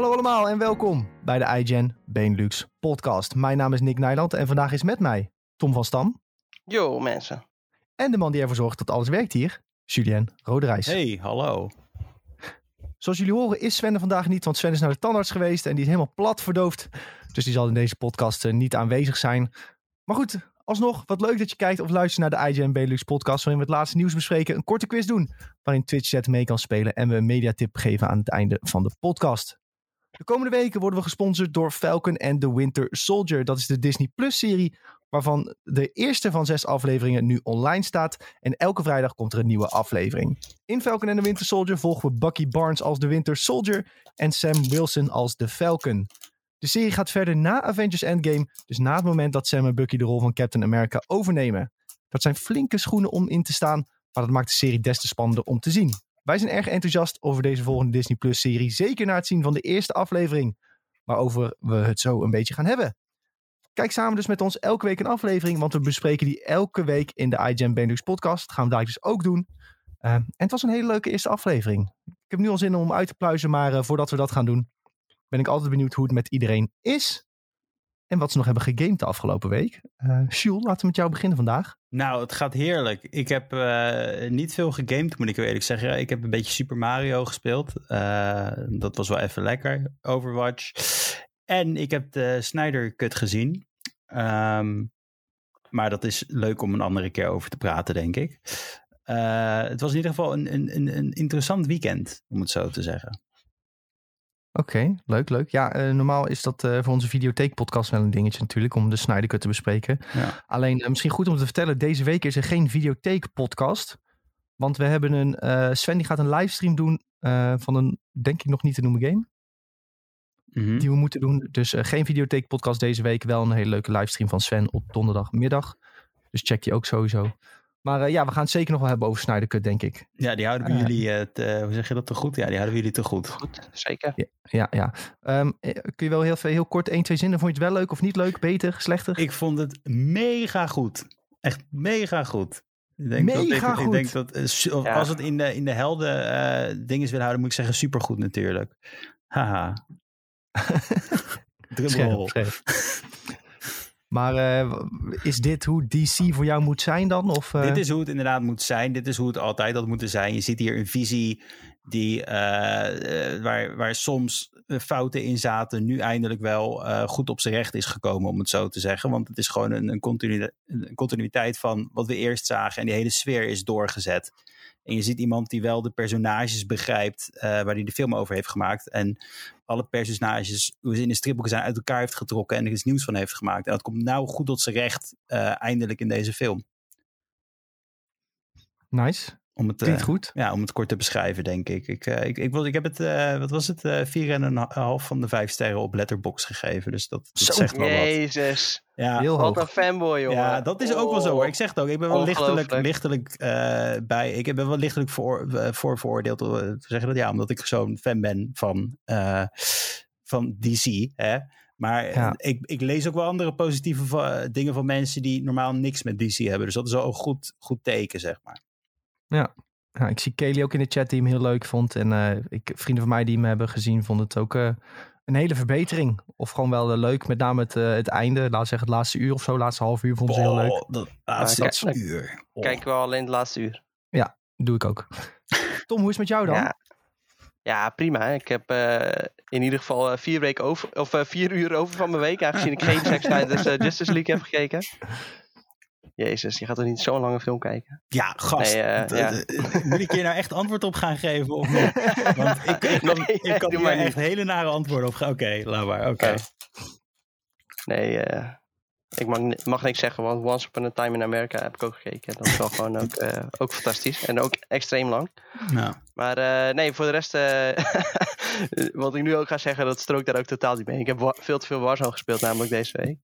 Hallo allemaal en welkom bij de iGen Benelux podcast. Mijn naam is Nick Nijland en vandaag is met mij Tom van Stam. Yo mensen. En de man die ervoor zorgt dat alles werkt hier, Julien Roderijs. Hey, hallo. Zoals jullie horen is Sven er vandaag niet, want Sven is naar de tandarts geweest en die is helemaal plat verdoofd. Dus die zal in deze podcast eh, niet aanwezig zijn. Maar goed, alsnog, wat leuk dat je kijkt of luistert naar de IGN Benelux podcast, waarin we het laatste nieuws bespreken, een korte quiz doen, waarin Twitch chat mee kan spelen en we een mediatip geven aan het einde van de podcast. De komende weken worden we gesponsord door Falcon and the Winter Soldier. Dat is de Disney Plus serie waarvan de eerste van zes afleveringen nu online staat. En elke vrijdag komt er een nieuwe aflevering. In Falcon and the Winter Soldier volgen we Bucky Barnes als de Winter Soldier en Sam Wilson als de Falcon. De serie gaat verder na Avengers Endgame, dus na het moment dat Sam en Bucky de rol van Captain America overnemen. Dat zijn flinke schoenen om in te staan, maar dat maakt de serie des te spannender om te zien. Wij zijn erg enthousiast over deze volgende Disney Plus serie, zeker na het zien van de eerste aflevering, waarover we het zo een beetje gaan hebben. Kijk samen dus met ons elke week een aflevering, want we bespreken die elke week in de iGen Benelux podcast. Dat gaan we daar dus ook doen. Uh, en het was een hele leuke eerste aflevering. Ik heb nu al zin om uit te pluizen, maar uh, voordat we dat gaan doen, ben ik altijd benieuwd hoe het met iedereen is. En wat ze nog hebben gegamed de afgelopen week. Uh, laten we met jou beginnen vandaag. Nou, het gaat heerlijk. Ik heb uh, niet veel gegamed, moet ik eerlijk zeggen. Ik heb een beetje Super Mario gespeeld. Uh, dat was wel even lekker. Overwatch. En ik heb de Snyder Cut gezien. Um, maar dat is leuk om een andere keer over te praten, denk ik. het was in ieder geval een, een, een interessant weekend, om het zo te zeggen. Oké, okay, leuk, leuk. Ja, uh, normaal is dat uh, voor onze videotheek-podcast wel een dingetje natuurlijk, om de Snyder Cut te bespreken. Ja. Alleen, uh, misschien goed om te vertellen, deze week is er geen videotheek-podcast. Want we hebben een, Sven die gaat een livestream doen van een, denk ik nog niet te noemen game. Mm -hmm. Die we moeten doen. Dus geen videotheek-podcast deze week, wel een hele leuke livestream van Sven op donderdagmiddag. Dus check die ook sowieso. Maar uh, ja, we gaan het zeker nog wel hebben over Snyder Cut, denk ik. Ja, die houden bij uh, jullie, uh, te, hoe zeg je dat te goed? Ja, die houden bij jullie te goed. Goed, zeker. Ja, ja. ja. Um, kun je wel heel, heel kort één, twee zinnen, vond je het wel leuk of niet leuk, beter, slechter? Ik vond het mega goed. Echt mega goed. Ik denk mega dat, ik, goed. Ik denk dat, ja. als het in de, in de helden dingen wil houden, moet ik zeggen supergoed natuurlijk. Haha. Scherp. Maar uh, is dit hoe DC voor jou moet zijn dan? Of, uh... Dit is hoe het inderdaad moet zijn. Dit is hoe het altijd had moeten zijn. Je ziet hier een visie die, uh, waar, waar soms fouten in zaten, nu eindelijk wel goed op zijn recht is gekomen, om het zo te zeggen. Want het is gewoon een, een continuïteit van wat we eerst zagen. En die hele sfeer is doorgezet. En je ziet iemand die wel de personages begrijpt uh, waar hij de film over heeft gemaakt. En alle personages, hoe ze in de stripboeken zijn, uit elkaar heeft getrokken en er iets nieuws van heeft gemaakt. En dat komt nou goed tot zijn recht, uh, eindelijk in deze film. Nice. Om het, Klinkt goed. Ja, om het kort te beschrijven, denk ik. Ik, uh, ik, ik, ik heb het, uh, wat was het, uh, vier en een half van de vijf sterren op Letterbox gegeven. Dus dat, dat zegt wel Jezus. wat. Ja, Heel wat hoog. een fanboy, jongen. Ja, dat is ook wel zo hoor. Ik zeg het ook. Ik ben wel lichtelijk, lichtelijk bij. Ik ben wel lichtelijk voor, voor veroordeeld. Te zeggen dat ja, omdat ik zo'n fan ben van, van DC. Hè? Maar Ja. ik, ik lees ook wel andere positieve va- dingen van mensen die normaal niks met DC hebben. Dus dat is wel een goed, goed teken, zeg maar. Ja. Ja, ik zie Kelly ook in de chat die hem heel leuk vond. En eh, ik, vrienden van mij die hem hebben gezien vonden het ook eh, een hele verbetering. Of gewoon wel eh, leuk, met name het, eh, het einde. Laten we zeggen het laatste uur of zo, laatste half uur vonden ze heel leuk. Oh, dat laatste Ja, kijk- uur. Oh. Kijk wel alleen het laatste uur. Doe ik ook. Tom, hoe is het met jou dan? Ja. Ja, prima. Ik heb eh, in ieder geval vier, weken over, of, eh, vier uur over van mijn week, aangezien ik geen Zack Snyder's eh, Justice League heb gekeken. Jezus, je gaat toch niet zo'n lange film kijken? Ja, gast. Nee, d- ja. Moet ik hier nou echt antwoord op gaan geven? Of niet? Want ik, ik kan, Nee, ik kan doe hier echt hele nare antwoorden op geven. Oké, laat maar. Oké. Nee, eh, ik mag, mag niks zeggen, want Once Upon a Time in America heb ik ook gekeken. Dat is wel gewoon ook, eh, ook fantastisch. En ook extreem lang. Nou, Maar nee, voor de rest, wat ik nu ook ga zeggen, dat strookt daar ook totaal niet mee. Ik heb veel te veel Warzone gespeeld, namelijk deze week.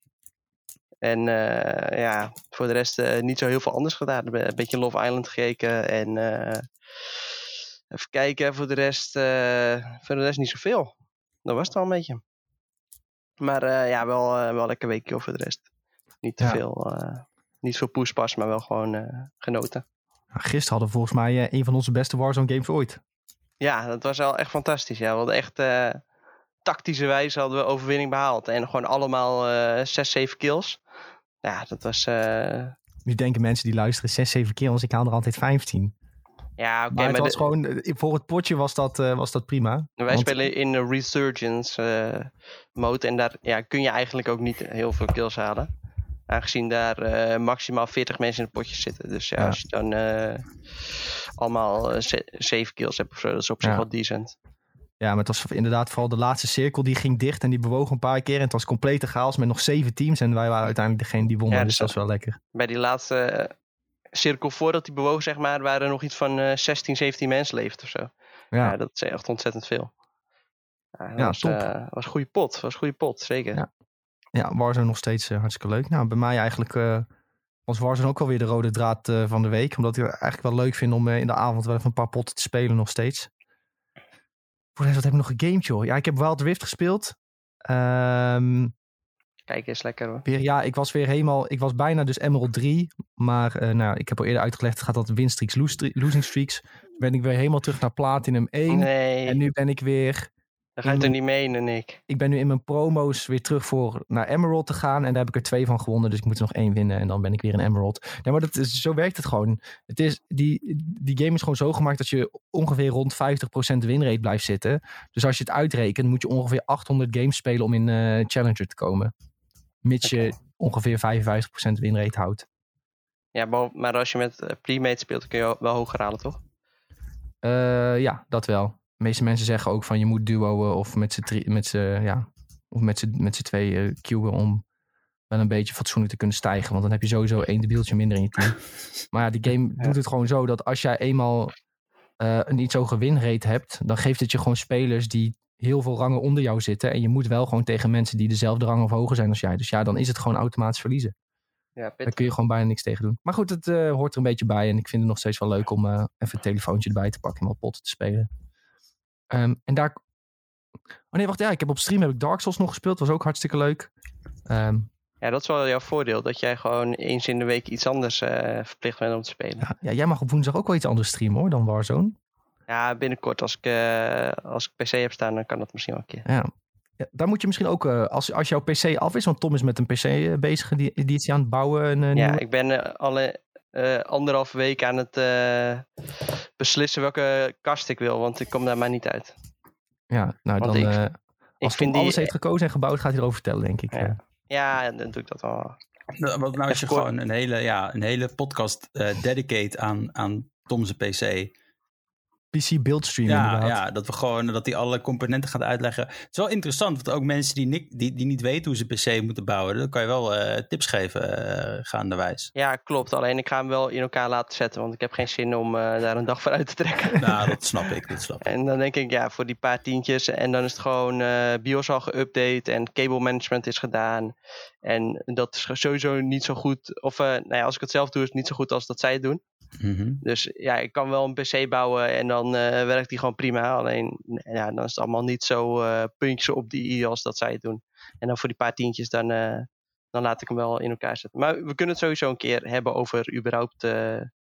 En eh, ja, voor de rest eh, niet zo heel veel anders gedaan. Een beetje Love Island gekeken en eh, even kijken. Voor de rest, voor de rest niet zoveel. Dat was het wel een beetje. Maar ja, wel, wel een lekker weekje voor de rest. Niet te Ja. veel, niet veel poespas, maar wel gewoon genoten. Nou, Gisteren hadden we volgens mij een van onze beste Warzone games ooit. Ja, dat was wel echt fantastisch. Ja, we hadden echt tactische wijze hadden we overwinning behaald. En gewoon allemaal eh 6, 7 kills. Ja, dat was... eh, Nu denken mensen die luisteren 6, 7 keer, want ik haal er altijd 15. ja, oké, maar het maar was de- gewoon, eh, voor het potje was dat, eh, was dat prima. wij Want- spelen in de Resurgence mode. En daar ja, kun je eigenlijk ook niet heel veel kills halen. Aangezien daar maximaal 40 mensen in het potje zitten. Dus ja, Ja. als je dan allemaal eh, ze- 7 kills hebt of zo, dat is op zich Ja. wel decent. Ja, maar het was inderdaad vooral de laatste cirkel die ging dicht en die bewoog een paar keer. En het was complete chaos met nog zeven teams. En wij waren uiteindelijk degene die wonnen, Ja, dus dus dat was wel lekker. Bij die laatste eh, cirkel voordat die bewoog, zeg maar, waren er nog iets van eh 16, 17 mensen leeft of zo. Ja. Ja, dat is echt ontzettend veel. Ja, dat Ja, was, top. eh, was een goede pot. Was een goede pot, zeker. Ja. ja Warzone nog steeds eh, hartstikke leuk. Nou, bij mij eigenlijk eh, was Warzone ook wel weer de rode draad eh, van de week. Omdat ik het eigenlijk wel leuk vind om eh, in de avond wel even een paar potten te spelen nog steeds. Voor wat heb ik nog gegamed, joh? Ja, ik heb Wild Rift gespeeld. Ehm, Kijk eens lekker hoor. weer, ja, ik was weer helemaal... Ik was bijna dus Emerald 3. Maar eh, nou, ik heb al eerder uitgelegd, gaat dat winstreaks, losing streaks. Ben ik weer helemaal terug naar Platinum 1. Nee, En nu ben ik weer... dan ga je er niet menen, Nick. Ik ben nu in mijn promo's weer terug voor naar Emerald te gaan. En daar heb ik er twee van gewonnen. Dus ik moet er nog één winnen. En dan ben ik weer in Emerald. Nee, maar dat is, zo werkt het gewoon. Het is, die, die game is gewoon zo gemaakt dat je ongeveer rond 50% winrate blijft zitten. Dus als je het uitrekent, moet je ongeveer 800 games spelen om in eh, Challenger te komen. Mits je ongeveer 55% winrate houdt. Ja, maar als je met premade speelt, kun je wel hoger halen, toch? Eh, ja, dat wel. De meeste mensen zeggen ook van je moet duoen of met z'n met ja, of met z'n met twee queuen om wel een beetje fatsoenlijk te kunnen stijgen. Want dan heb je sowieso één debieltje minder in je team. maar ja, die game Ja. doet het gewoon zo dat als jij eenmaal eh, een iets hoge winrate hebt, dan geeft het je gewoon spelers die heel veel rangen onder jou zitten. En je moet wel gewoon tegen mensen die dezelfde rang of hoger zijn als jij. Dus ja, dan is het gewoon automatisch verliezen. Ja, Daar kun je gewoon bijna niks tegen doen. Maar goed, het eh, hoort er een beetje bij. En ik vind het nog steeds wel leuk om even het telefoontje erbij te pakken en wat potten te spelen. Ehm, en daar... Oh nee, wacht. Ja, ik heb op stream heb ik Dark Souls nog gespeeld. Was ook hartstikke leuk. Ehm, Ja, dat is wel jouw voordeel. Dat jij gewoon eens in de week iets anders eh, verplicht bent om te spelen. ja, ja, jij mag op woensdag ook wel iets anders streamen hoor, dan Warzone. Ja, binnenkort als ik, eh, als ik PC heb staan, dan kan dat misschien wel een keer. Ja. Ja, daar moet je misschien ook, eh, als, als jouw PC af is, want Tom is met een PC bezig, die, die is aan het bouwen. Ja, nieuwe. ik ben alle anderhalve week aan het beslissen welke kast ik wil, want ik kom daar maar niet uit. ja nou want dan, ik- eh, Ik als vind die, alles heeft gekozen en gebouwd, gaat hij erover vertellen, denk ik. Ja. Ja. Dan doe ik dat wel. Nou, Wat nou als je gewoon een hele, ja, een hele podcast eh dedicate aan, aan Tom's PC. PC buildstream Ja, inderdaad. ja, dat we gewoon dat hij alle componenten gaat uitleggen. Het is wel interessant, want ook mensen die, niet- die, die niet weten hoe ze PC moeten bouwen, dan kan je wel eh, tips geven eh gaandewijs. Ja, klopt. Alleen ik ga hem wel in elkaar laten zetten, want ik heb geen zin om eh, daar een dag voor uit te trekken. nou, dat snap ik, dat snap ik. En dan denk ik, ja, voor die paar tientjes. En dan is het gewoon eh BIOS al geüpdate en cable management is gedaan. En dat is sowieso niet zo goed. Of eh, nou ja, als ik het zelf doe, is het niet zo goed als dat zij het doen. Mhm. Dus ja, ik kan wel een PC bouwen en dan eh, werkt die gewoon prima. Alleen ja, dan is het allemaal niet zo eh, puntjes op die i als dat zij het doen. En dan voor die paar tientjes, dan, eh, dan laat ik hem wel in elkaar zetten. Maar we kunnen het sowieso een keer hebben over überhaupt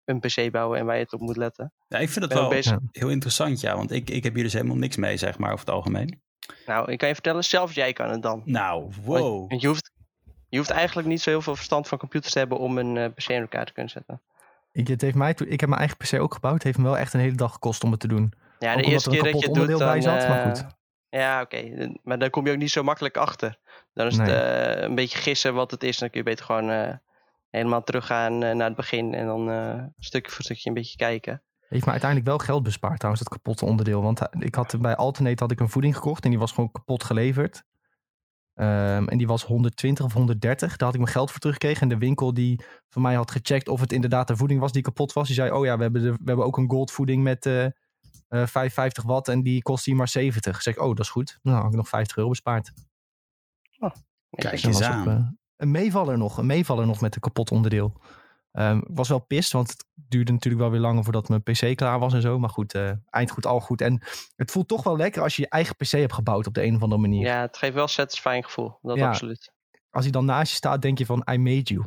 een PC bouwen en waar je het op moet letten. Ja, ik vind het wel bezig. Heel interessant, ja, want ik, ik heb hier dus helemaal niks mee, zeg maar, over het algemeen. Nou, ik kan je vertellen, zelfs jij kan het dan. Nou, wow. Want je hoeft, je hoeft eigenlijk niet zo heel veel verstand van computers te hebben om een PC in elkaar te kunnen zetten. Ik, het heeft mij, ik heb mijn eigen PC ook gebouwd. Het heeft me wel echt een hele dag gekost om het te doen. Ja, de eerste er keer dat je het doet, bij zat, maar eh, goed. Ja, oké. Maar dan kom je ook niet zo makkelijk achter. Dan is het eh, een beetje gissen wat het is. Dan kun je beter gewoon eh, helemaal teruggaan eh, naar het begin. En dan stukje voor stukje een beetje kijken. Heeft me uiteindelijk wel geld bespaard trouwens, dat kapotte onderdeel. Want ik had bij Alternate had ik een voeding gekocht en die was gewoon kapot geleverd. Ehm, en die was 120 of 130. Daar had ik mijn geld voor teruggekregen. En de winkel die van mij had gecheckt of het inderdaad de voeding was die kapot was. Die zei, oh ja, we hebben, de, we hebben ook een gold voeding met eh eh 55 watt en die kost hier maar 70. Zeg ik, oh dat is goed. Nou, had ik nog 50 euro bespaard. Kijk Netjes. eens aan. op, eh, een meevaller nog. Een meevaller nog met een kapot onderdeel. Ehm, ik was wel pist, want het duurde natuurlijk wel weer langer voordat mijn PC klaar was en zo. Maar goed, eh, eind goed, al goed. En het voelt toch wel lekker als je je eigen PC hebt gebouwd op de een of andere manier. Ja, het geeft wel een satisfying gevoel. Dat Ja. absoluut. Als hij dan naast je staat, denk je van, I made you.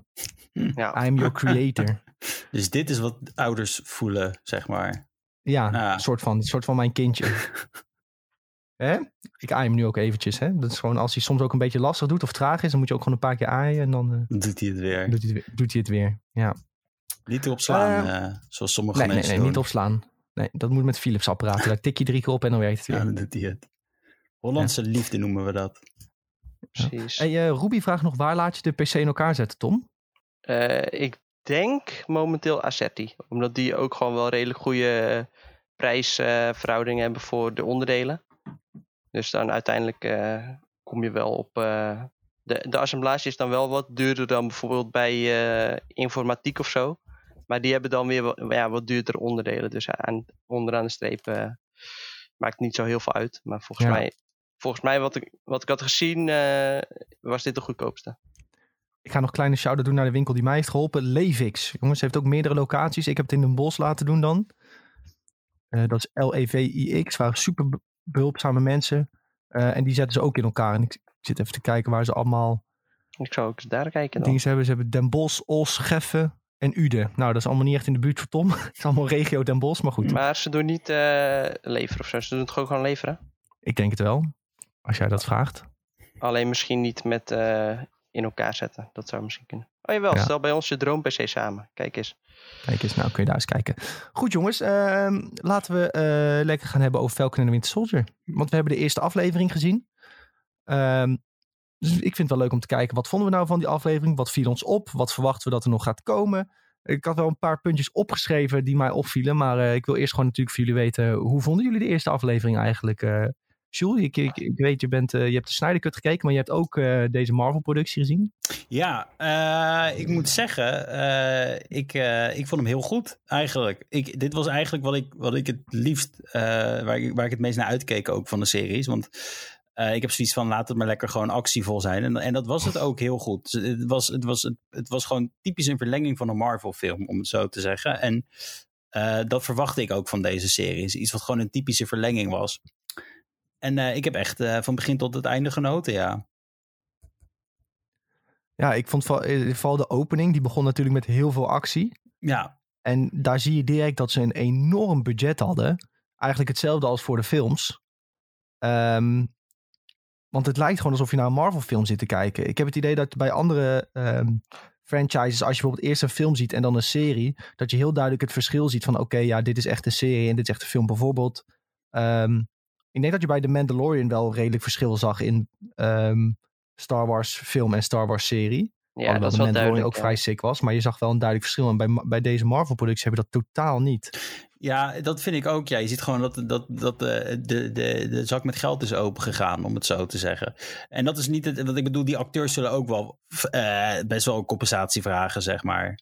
Ja. I'm your creator. Dus dit is wat ouders voelen, zeg maar. Ja, Ja. een soort van, een soort van mijn kindje. Hè? Ik aai hem nu ook eventjes. Hè? Dat is gewoon als hij soms ook een beetje lastig doet of traag is, dan moet je ook gewoon een paar keer aaien en dan eh, doet hij het weer. doet, hij het weer, doet hij het weer. Ja. Niet erop slaan, Eh, eh, zoals sommige Nee, nee, mensen nee, niet doen. opslaan. Nee, dat moet met Philips apparaten. Daar tik je drie keer op en dan werkt het weer. Ja, dan doet hij het. Hollandse liefde noemen we dat. Precies. Hey, eh, Ruby vraagt nog, waar laat je de PC in elkaar zetten, Tom? Eh, ik denk momenteel Assetti. Omdat die ook gewoon wel redelijk goede prijsverhoudingen hebben voor de onderdelen. Dus dan uiteindelijk eh, kom je wel op... eh, de, de assemblage is dan wel wat duurder dan bijvoorbeeld bij eh, informatiek of zo. Maar die hebben dan weer wat, ja, wat duurder onderdelen. Dus aan, onderaan de streep maakt niet zo heel veel uit. Maar volgens Ja. mij, volgens mij wat, ik, wat ik had gezien, was dit de goedkoopste. Ik ga nog een kleine shout-out doen naar de winkel die mij heeft geholpen. Levix. Jongens, heeft ook meerdere locaties. Ik heb het in Den Bosch laten doen dan. Dat is L-E-V-I-X. waren super behulpzame mensen. Eh, en die zetten ze ook in elkaar. En ik, ik zit even te kijken waar ze allemaal Ik zou ook eens daar kijken dan. dingen hebben. Ze hebben Den Bosch, Os, Geffen en Uden. Nou, dat is allemaal niet echt in de buurt van Tom. het is allemaal regio Den Bosch, maar goed. Maar ze doen niet eh, leveren of zo. Ze doen het gewoon gewoon leveren. Ik denk het wel. Als jij dat vraagt. Alleen misschien niet met eh, in elkaar zetten. Dat zou misschien kunnen. Oh jawel, Ja. stel bij ons je droom PC samen. Kijk eens. Kijk eens, nou kun je daar eens kijken. Goed jongens, ehm, laten we eh, lekker gaan hebben over Falcon en de Winter Soldier. Want we hebben de eerste aflevering gezien. Ehm, dus ik vind het wel leuk om te kijken, wat vonden we nou van die aflevering? Wat viel ons op? Wat verwachten we dat er nog gaat komen? Ik had wel een paar puntjes opgeschreven die mij opvielen. Maar eh, ik wil eerst gewoon natuurlijk voor jullie weten, hoe vonden jullie de eerste aflevering eigenlijk? Jules, ik, ik, ik weet, je, bent, eh, je hebt de Snyder Cut gekeken, maar je hebt ook eh, deze Marvel-productie gezien. Ja, eh, ik moet zeggen, ik, ik vond hem heel goed eigenlijk. Ik, dit was eigenlijk wat ik, wat ik het liefst, waar, ik, waar ik het meest naar uitkeek ook van de series. Want ik heb zoiets van, laat het maar lekker gewoon actievol zijn. En, en dat was het ook heel goed. Dus Het was, het, was, het was gewoon typisch een verlenging van een Marvel film, om het zo te zeggen. En dat verwachtte ik ook van deze series. Iets wat gewoon een typische verlenging was. En eh, ik heb echt eh, van begin tot het einde genoten, ja. Ja, ik vond vooral, eh, vooral de opening, die begon natuurlijk met heel veel actie. Ja, En daar zie je direct dat ze een enorm budget hadden. Eigenlijk hetzelfde als voor de films. Ehm, want het lijkt gewoon alsof je naar een Marvel film zit te kijken. Ik heb het idee dat bij andere ehm, franchises, als je bijvoorbeeld eerst een film ziet en dan een serie, dat je heel duidelijk het verschil ziet van oké, ja, dit is echt een serie en dit is echt een film. Bijvoorbeeld, ehm, ik denk dat je bij The Mandalorian wel redelijk verschil zag in ehm, Star Wars film en Star Wars serie. Ja, Alhoewel dat is de wel Mandalorian duidelijk. ook ja. vrij sick was. Maar je zag wel een duidelijk verschil. En bij, bij deze Marvel-productie heb je dat totaal niet. Ja, dat vind ik ook. Ja, je ziet gewoon dat, dat, dat de, de, de, de zak met geld is open gegaan, om het zo te zeggen. En dat is niet het, wat ik bedoel, die acteurs zullen ook wel eh, best wel een compensatie vragen, zeg maar.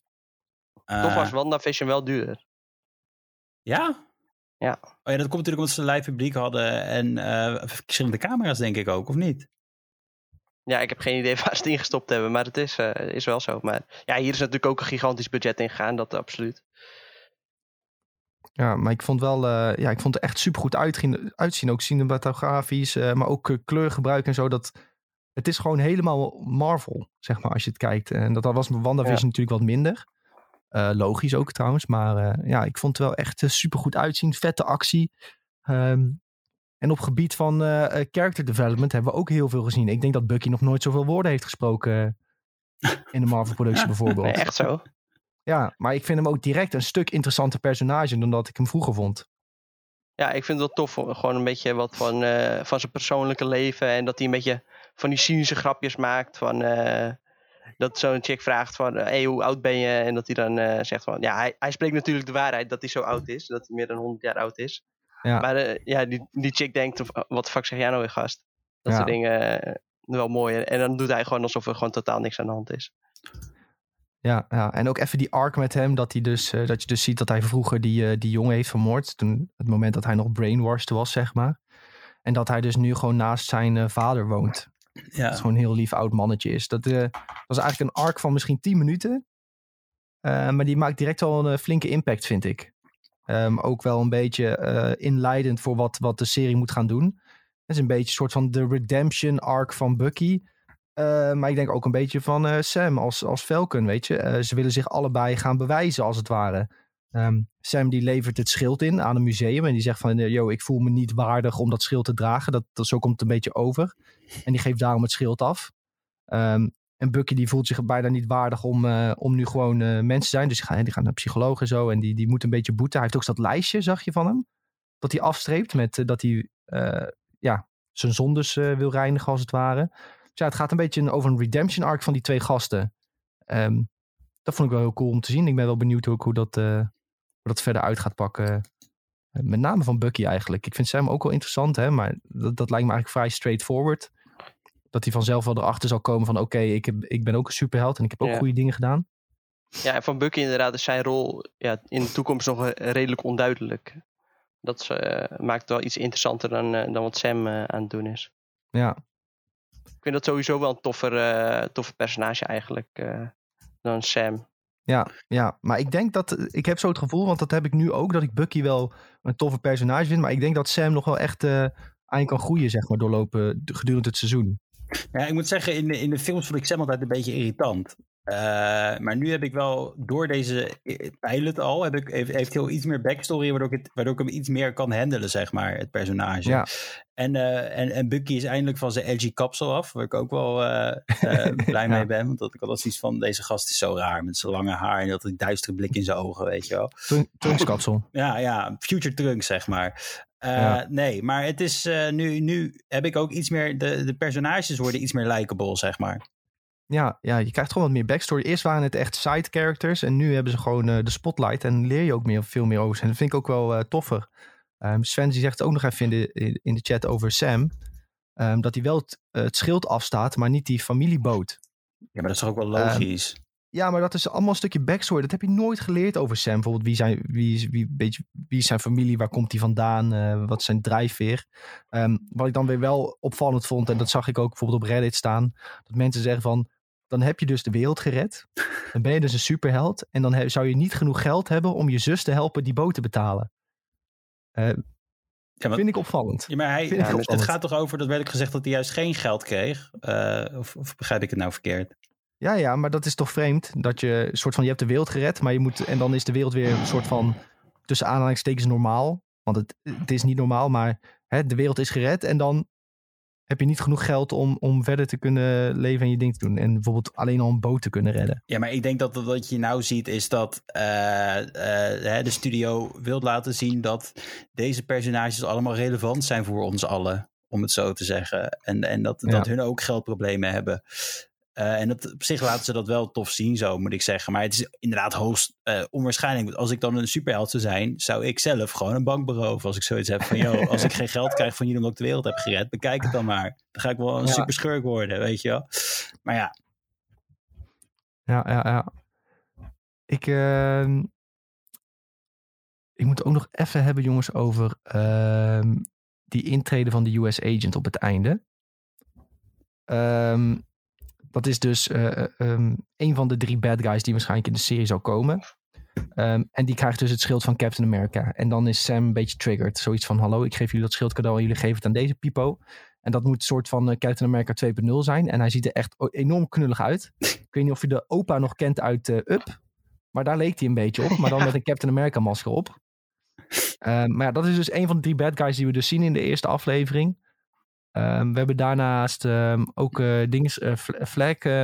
Eh, Toch was WandaVision wel duurder. Ja? Ja. Oh ja, dat komt natuurlijk omdat ze een live publiek hadden en eh, verschillende camera's, denk ik ook, of niet? Ja, ik heb geen idee waar ze het ingestopt hebben, maar het is, eh, is wel zo. Maar ja, hier is natuurlijk ook een gigantisch budget in gegaan, dat absoluut. Ja, maar ik vond wel, eh, ja, ik vond het echt super goed uitzien, uitzien. Ook cinematografisch, eh, maar ook kleurgebruik en zo. Dat, het is gewoon helemaal Marvel, zeg maar, als je het kijkt. En dat, dat was met WandaVision Ja. natuurlijk wat minder. Eh, logisch ook trouwens. Maar eh, ja, ik vond het wel echt super goed uitzien. Vette actie. Ehm, en op gebied van eh, eh, character development hebben we ook heel veel gezien. Ik denk dat Bucky nog nooit zoveel woorden heeft gesproken eh, in de Marvel-productie bijvoorbeeld. Nee, echt zo. Ja, maar ik vind hem ook direct een stuk interessanter personage dan dat ik hem vroeger vond. Ja, ik vind het wel tof. Gewoon een beetje wat van, eh, van zijn persoonlijke leven. En dat hij een beetje van die cynische grapjes maakt. Van, eh, dat zo'n chick vraagt van, hé, hey, hoe oud ben je? En dat hij dan eh, zegt van, ja, hij, hij spreekt natuurlijk de waarheid dat hij zo oud is. Dat hij meer dan 100 jaar oud is. Ja. Maar eh, ja, die, die chick denkt, of, wat de fuck zeg jij nou weer, gast? Dat Ja. soort dingen eh, wel mooi. En dan doet hij gewoon alsof er gewoon totaal niks aan de hand is. Ja, ja, en ook even die arc met hem, dat, hij dus, eh, dat je dus ziet dat hij vroeger die, eh, die jongen heeft vermoord. Toen, het moment dat hij nog brainwashed was, zeg maar. En dat hij dus nu gewoon naast zijn eh, vader woont. Dat Ja. gewoon een heel lief oud mannetje is. Dat eh, was eigenlijk een arc van misschien 10 minuten. Eh, maar die maakt direct wel een eh, flinke impact, vind ik. Ehm, ook wel een beetje inleidend voor wat, wat de serie moet gaan doen. Het is een beetje een soort van de redemption arc van Bucky. Maar ik denk ook een beetje van Sam als, als Falcon, weet je. Ze willen zich allebei gaan bewijzen, als het ware. Ehm, Sam die levert het schild in aan een museum en die zegt van, eh, yo, ik voel me niet waardig om dat schild te dragen. Dat, dat, zo komt het een beetje over. En die geeft daarom het schild af. Ehm, en Bucky die voelt zich bijna niet waardig om, eh, om nu gewoon uh, mens te zijn. Dus die gaat, die gaat naar psycholoog en zo. En die, die moet een beetje boeten. Hij heeft ook dat lijstje, zag je van hem. Dat hij afstreept met dat hij ja, zijn zondes wil reinigen als het ware. Dus ja, het gaat een beetje over een redemption arc van die twee gasten. Um, dat vond ik wel heel cool om te zien. Ik ben wel benieuwd ook hoe dat, dat verder uit gaat pakken. Eh, met name van Bucky eigenlijk. Ik vind Sam ook wel interessant, hè, maar dat, dat lijkt me eigenlijk vrij straightforward. Dat hij vanzelf wel erachter zal komen van oké, ik ik, ik ben ook een superheld en ik heb ook goede dingen gedaan. Ja, en van Bucky inderdaad is zijn rol ja, in de toekomst nog redelijk onduidelijk. Dat uh, maakt het wel iets interessanter dan, dan wat Sam aan het doen is. Ja. Ik vind dat sowieso wel een toffer, toffer personage eigenlijk dan Sam. Ja, ja, maar ik denk dat. Ik heb zo het gevoel, want dat heb ik nu ook, dat ik Bucky wel een toffe personage vind. Maar ik denk dat Sam nog wel echt uh, aan kan groeien, zeg maar, doorlopen gedurende het seizoen. Ja, ik moet zeggen, in de, in de films vond ik Sam altijd een beetje irritant. Uh, maar nu heb ik wel door deze pilot al, heb ik, heeft, heel iets meer backstory, waardoor ik, het, waardoor ik hem iets meer kan handelen, zeg maar, het personage. Ja. En, uh, en, en Bucky is eindelijk van zijn edgy kapsel af, waar ik ook wel uh, blij mee ben. Want dat ik altijd iets van, deze gast is zo raar, met zijn lange haar en dat een duistere blik in zijn ogen, weet je wel. Trunkskapsel. Ja, ja, future trunk, zeg maar. Ja. Nee, maar het is nu, nu heb ik ook iets meer, de, de personages worden iets meer likable, zeg maar. Ja, ja, je krijgt gewoon wat meer backstory. Eerst waren het echt side characters en nu hebben ze gewoon uh, de spotlight en leer je ook meer, veel meer over ze. En dat vind ik ook wel uh, toffer. Um, Sven die zegt ook nog even in de, in de chat over Sam. Um, dat hij wel het, het, schild afstaat, maar niet die familieboot. Ja, maar dat is toch ook wel ehm, logisch? Um, ja, maar dat is allemaal een stukje backstory. Dat heb je nooit geleerd over Sam. Bijvoorbeeld wie, zijn, wie, wie, beetje, wie is zijn familie, waar komt hij vandaan, uh, wat is zijn drijfveer. wat ik dan weer wel opvallend vond, en dat zag ik ook bijvoorbeeld op Reddit staan, dat mensen zeggen van, dan heb je dus de wereld gered. Dan ben je dus een superheld. En dan zou je niet genoeg geld hebben om je zus te helpen die boot te betalen. Uh, ja, vind ik opvallend. Ja, maar hij, ja, het gaat toch over, dat werd ik gezegd, dat hij juist geen geld kreeg. Uh, of, of, begrijp ik het nou verkeerd? Ja, ja, maar dat is toch vreemd. Dat je soort van, je hebt de wereld gered, maar je moet, en dan is de wereld weer een soort van, tussen aanhalingstekens normaal. Want het, het is niet normaal, maar hè, de wereld is gered. En dan heb je niet genoeg geld om, om verder te kunnen leven en je ding te doen. En bijvoorbeeld alleen al een boot te kunnen redden. Ja, maar ik denk dat wat je nou ziet is dat uh, uh, de studio wil laten zien dat deze personages allemaal relevant zijn voor ons allen. Om het zo te zeggen. En, en dat, ja. dat hun ook geldproblemen hebben. Uh, en dat, op zich laten ze dat wel tof zien, zo moet ik zeggen. Maar het is inderdaad hoogst uh, onwaarschijnlijk. Als ik dan een superheld zou zijn, zou ik zelf gewoon een bank beroven. Als ik zoiets heb van, joh, als ik geen geld krijg van jullie omdat ik de wereld heb gered, bekijk het dan maar. Dan ga ik wel een ja. super schurk worden, weet je wel. Maar ja. Ja, ja, ja. Ik, uh, ik moet ook nog even hebben, jongens, over ehm, die intrede van de US agent op het einde. Um, dat is dus uh, um, een van de drie bad guys die waarschijnlijk in de serie zal komen. Um, en die krijgt dus het schild van Captain America. En dan is Sam een beetje triggered. Zoiets van, hallo, ik geef jullie dat schild cadeau en jullie geven het aan deze pipo. En dat moet een soort van uh, Captain America 2.0 zijn. En hij ziet er echt enorm knullig uit. ik weet niet of je de opa nog kent uit uh, Up. Maar daar leek hij een beetje op. Maar dan met een Captain America masker op. Um, maar ja, dat is dus een van de drie bad guys die we dus zien in de eerste aflevering. Um, we hebben daarnaast um, ook uh, dinges, uh, Flag, uh,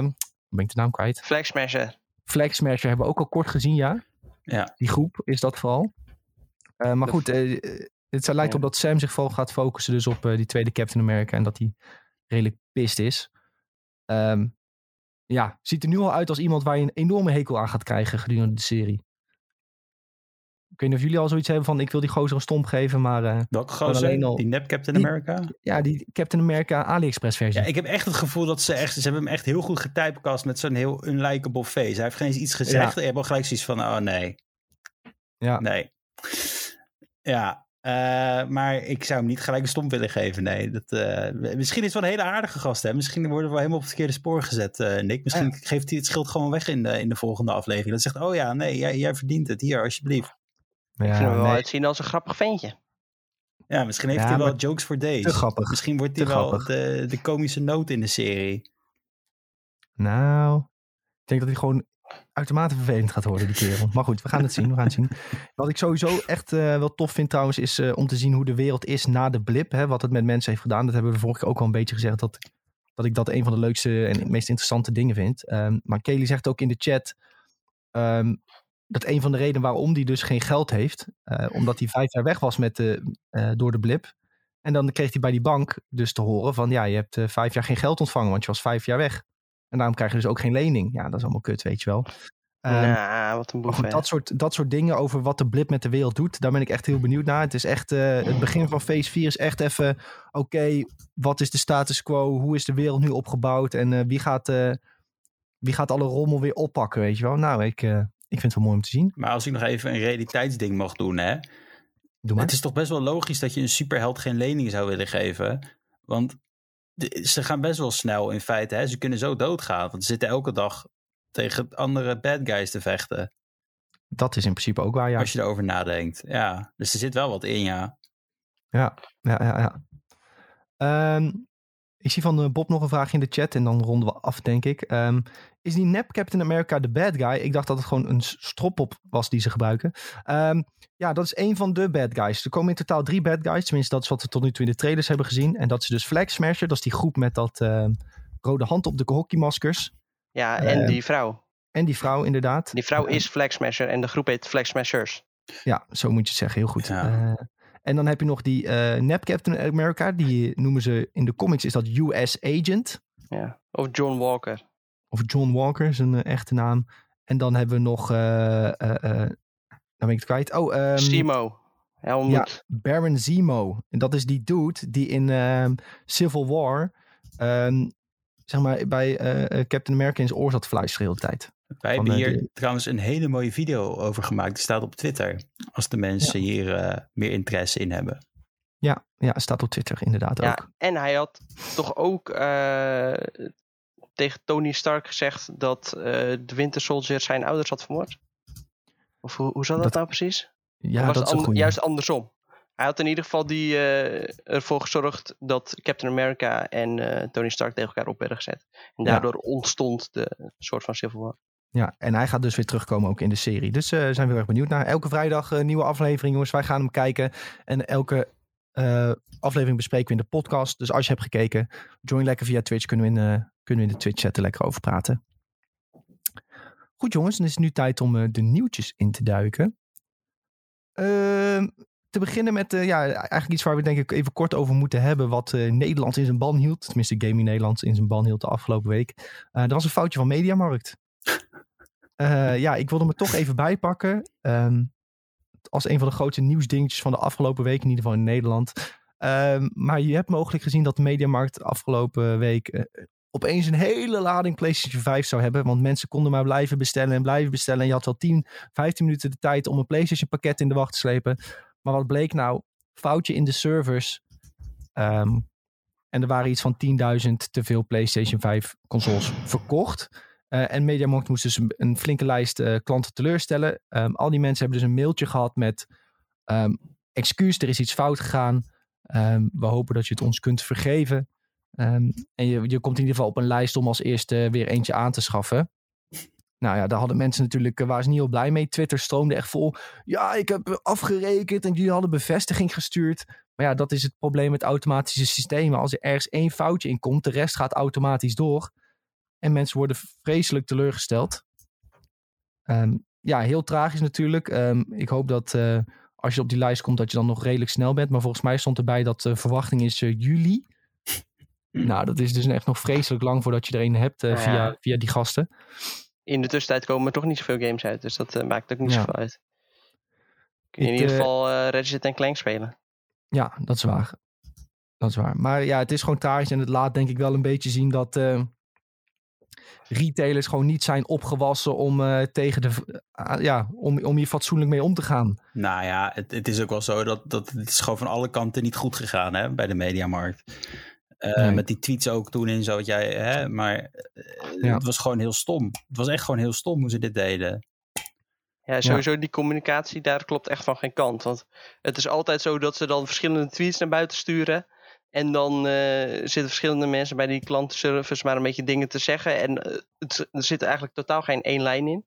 ben ik de naam kwijt? Flag Smasher. Flag Smasher hebben we ook al kort gezien, ja. Ja. Die groep is dat vooral. maar goed, het lijkt op dat Sam zich vooral gaat focussen dus op die tweede Captain America en dat hij redelijk pist is. Um, ja, ziet er nu al uit als iemand waar je een enorme hekel aan gaat krijgen gedurende de serie. Ik weet niet of jullie al zoiets hebben van ik wil die gozer een stomp geven, maar... Uh, Welke gozer? Al... Die nep Captain die, America? Ja, die Captain America AliExpress versie. Ja, ik heb echt het gevoel dat ze echt... Ze hebben hem echt heel goed getypecast met zo'n heel unlikable face. Hij heeft geen eens iets gezegd. Ja. Je hebt al gelijk zoiets van, oh nee. Ja. Nee. Ja, uh, maar ik zou hem niet gelijk een stomp willen geven, nee. Dat, uh, misschien is het wel een hele aardige gast, hè. Misschien worden we wel helemaal op het verkeerde spoor gezet, uh, Nick. Misschien ja. geeft hij het schild gewoon weg in de, in de volgende aflevering. Dat zegt, oh ja, nee, jij, jij verdient het. Hier, alsjeblieft. Ja, ik vind hem wel nee. uitzien als een grappig ventje. Ja, misschien heeft ja, hij wel jokes for days. Te grappig. Misschien wordt hij wel de, de komische noot in de serie. Nou, ik denk dat hij gewoon uitermate vervelend gaat worden, die kerel. Maar goed, we gaan het zien. We gaan het zien. Wat ik sowieso echt uh, wel tof vind trouwens, is uh, om te zien hoe de wereld is na de blip. Hè, wat het met mensen heeft gedaan. Dat hebben we vorige keer ook al een beetje gezegd. Dat, dat ik dat een van de leukste en meest interessante dingen vind. Um, maar Kelly zegt ook in de chat. Um, dat een van de redenen waarom hij dus geen geld heeft. Uh, omdat hij vijf jaar weg was met de, door de blip. En dan kreeg hij bij die bank dus te horen van ja, je hebt vijf jaar geen geld ontvangen, want je was vijf jaar weg. En daarom krijg je dus ook geen lening. Ja, dat is allemaal kut, weet je wel. Um, nou, wat een boef, goed, dat, soort, dat soort dingen over wat de blip met de wereld doet, daar ben ik echt heel benieuwd naar. Het is echt, het begin van phase 4 is echt even, oké, okay, wat is de status quo? Hoe is de wereld nu opgebouwd? En wie, gaat, wie gaat alle rommel weer oppakken, weet je wel? Nou, ik, ik vind het wel mooi om te zien. Maar als ik nog even een realiteitsding mag doen, hè. Doe maar. Het is toch best wel logisch dat je een superheld geen lening zou willen geven. Want ze gaan best wel snel in feite. Hè? Ze kunnen zo doodgaan. Want ze zitten elke dag tegen andere bad guys te vechten. Dat is in principe ook waar, ja. Als je erover nadenkt. Ja, dus er zit wel wat in, ja. Ja, ja, ja. ja. Um, ik zie van eh, Bob nog een vraag in de chat en dan ronden we af, denk ik. Um, is die nep Captain America de bad guy? Ik dacht dat het gewoon een stropop was die ze gebruiken. Um, ja, dat is een van de bad guys. Er komen in totaal drie bad guys. Tenminste, dat is wat we tot nu toe in de trailers hebben gezien. En dat is dus Flag Smasher. Dat is die groep met dat uh, rode hand op de hockeymaskers. Ja, en uh, die vrouw. En die vrouw, inderdaad. Die vrouw is Flag Smasher en de groep heet Flag Smashers. Ja, zo moet je het zeggen. Heel goed. Ja. Uh, en dan heb je nog die uh, nep Captain America. Die noemen ze in de comics is dat US Agent. Ja, of John Walker. Of John Walker, is een echte naam. En dan hebben we nog, uh, uh, dan ben ik het kwijt. Oh, um, Zemo. Helmut. Ja, Baron Zemo. En dat is die dude die in um, Civil War, um, zeg maar, bij Captain America in zijn oor zat fluisteren de hele tijd. Wij hebben hier die... trouwens een hele mooie video over gemaakt. Die staat op Twitter. Als de mensen ja. hier uh, meer interesse in hebben. Ja, ja, staat op Twitter inderdaad ja, ook. En hij had toch ook uh, tegen Tony Stark gezegd dat uh, de Winter Soldier zijn ouders had vermoord. Of hoe, hoe zat dat, dat nou precies? Ja, was dat het is goed. juist andersom. Hij had in ieder geval die, ervoor gezorgd dat Captain America en Tony Stark tegen elkaar op werden gezet. En daardoor ontstond de soort van Civil War. Ja, en hij gaat dus weer terugkomen ook in de serie. Dus uh, zijn we heel erg benieuwd naar. Elke vrijdag een uh, nieuwe aflevering, jongens. Wij gaan hem kijken. En elke uh, aflevering bespreken we in de podcast. Dus als je hebt gekeken, join lekker via Twitch. Kunnen we in, kunnen we in de Twitch chat er lekker over praten. Goed jongens, dan is het nu tijd om de nieuwtjes in te duiken. Ehm, te beginnen met ja, eigenlijk iets waar we denk ik even kort over moeten hebben. Wat Nederland in zijn ban hield. Tenminste, Gaming Nederland in zijn ban hield de afgelopen week. er was een foutje van Mediamarkt. Uh, ja, ik wilde me toch even bijpakken. Um, als een van de grootste nieuwsdingetjes van de afgelopen week, in ieder geval in Nederland. Um, maar je hebt mogelijk gezien dat de Mediamarkt afgelopen week uh, opeens een hele lading PlayStation 5 zou hebben. Want mensen konden maar blijven bestellen en blijven bestellen. En je had wel 10, 15 minuten de tijd om een PlayStation pakket in de wacht te slepen. Maar wat bleek nou? Foutje in de servers. Um, en er waren iets van 10.000 te veel PlayStation 5 consoles verkocht. Uh, en MediaMarkt moest dus een, flinke lijst uh, klanten teleurstellen. Um, al die mensen hebben dus een mailtje gehad met um, excuus, er is iets fout gegaan. Um, we hopen dat je het ons kunt vergeven. en je, je komt in ieder geval op een lijst om als eerste weer eentje aan te schaffen. Nou ja, daar hadden mensen natuurlijk, uh, waren ze niet heel blij mee. Twitter stroomde echt vol. Ja, ik heb afgerekend en jullie hadden bevestiging gestuurd. Maar ja, dat is het probleem met automatische systemen. Als er ergens één foutje in komt, de rest gaat automatisch door. En mensen worden vreselijk teleurgesteld. Um, ja, heel tragisch natuurlijk. Um, ik hoop dat uh, als je op die lijst komt, dat je dan nog redelijk snel bent. Maar volgens mij stond erbij dat de verwachting is uh, juli. Nou, dat is dus echt nog vreselijk lang voordat je er een hebt uh, ja. via, via die gasten. In de tussentijd komen er toch niet zoveel games uit. Dus dat maakt ook niet ja. zoveel uit. Kun je in ieder geval Ratchet Clank spelen. Ja, dat is waar. Dat is waar. Maar ja, het is gewoon tragisch. En het laat denk ik wel een beetje zien dat retailers gewoon niet zijn opgewassen om uh, tegen de uh, ja, om, om hier fatsoenlijk mee om te gaan. Nou ja, het, het is ook wel zo dat, dat het is gewoon van alle kanten niet goed gegaan hè, bij de mediamarkt. Uh, nee. Met die tweets ook toen en zo, wat jij, hè, maar ja. het was gewoon heel stom. Het was echt gewoon heel stom hoe ze dit deden. Ja, sowieso ja. die communicatie, daar klopt echt van geen kant. Want het is altijd zo dat ze dan verschillende tweets naar buiten sturen. En dan uh, zitten verschillende mensen bij die klantenservice maar een beetje dingen te zeggen. En uh, het, er zit eigenlijk totaal geen één lijn in.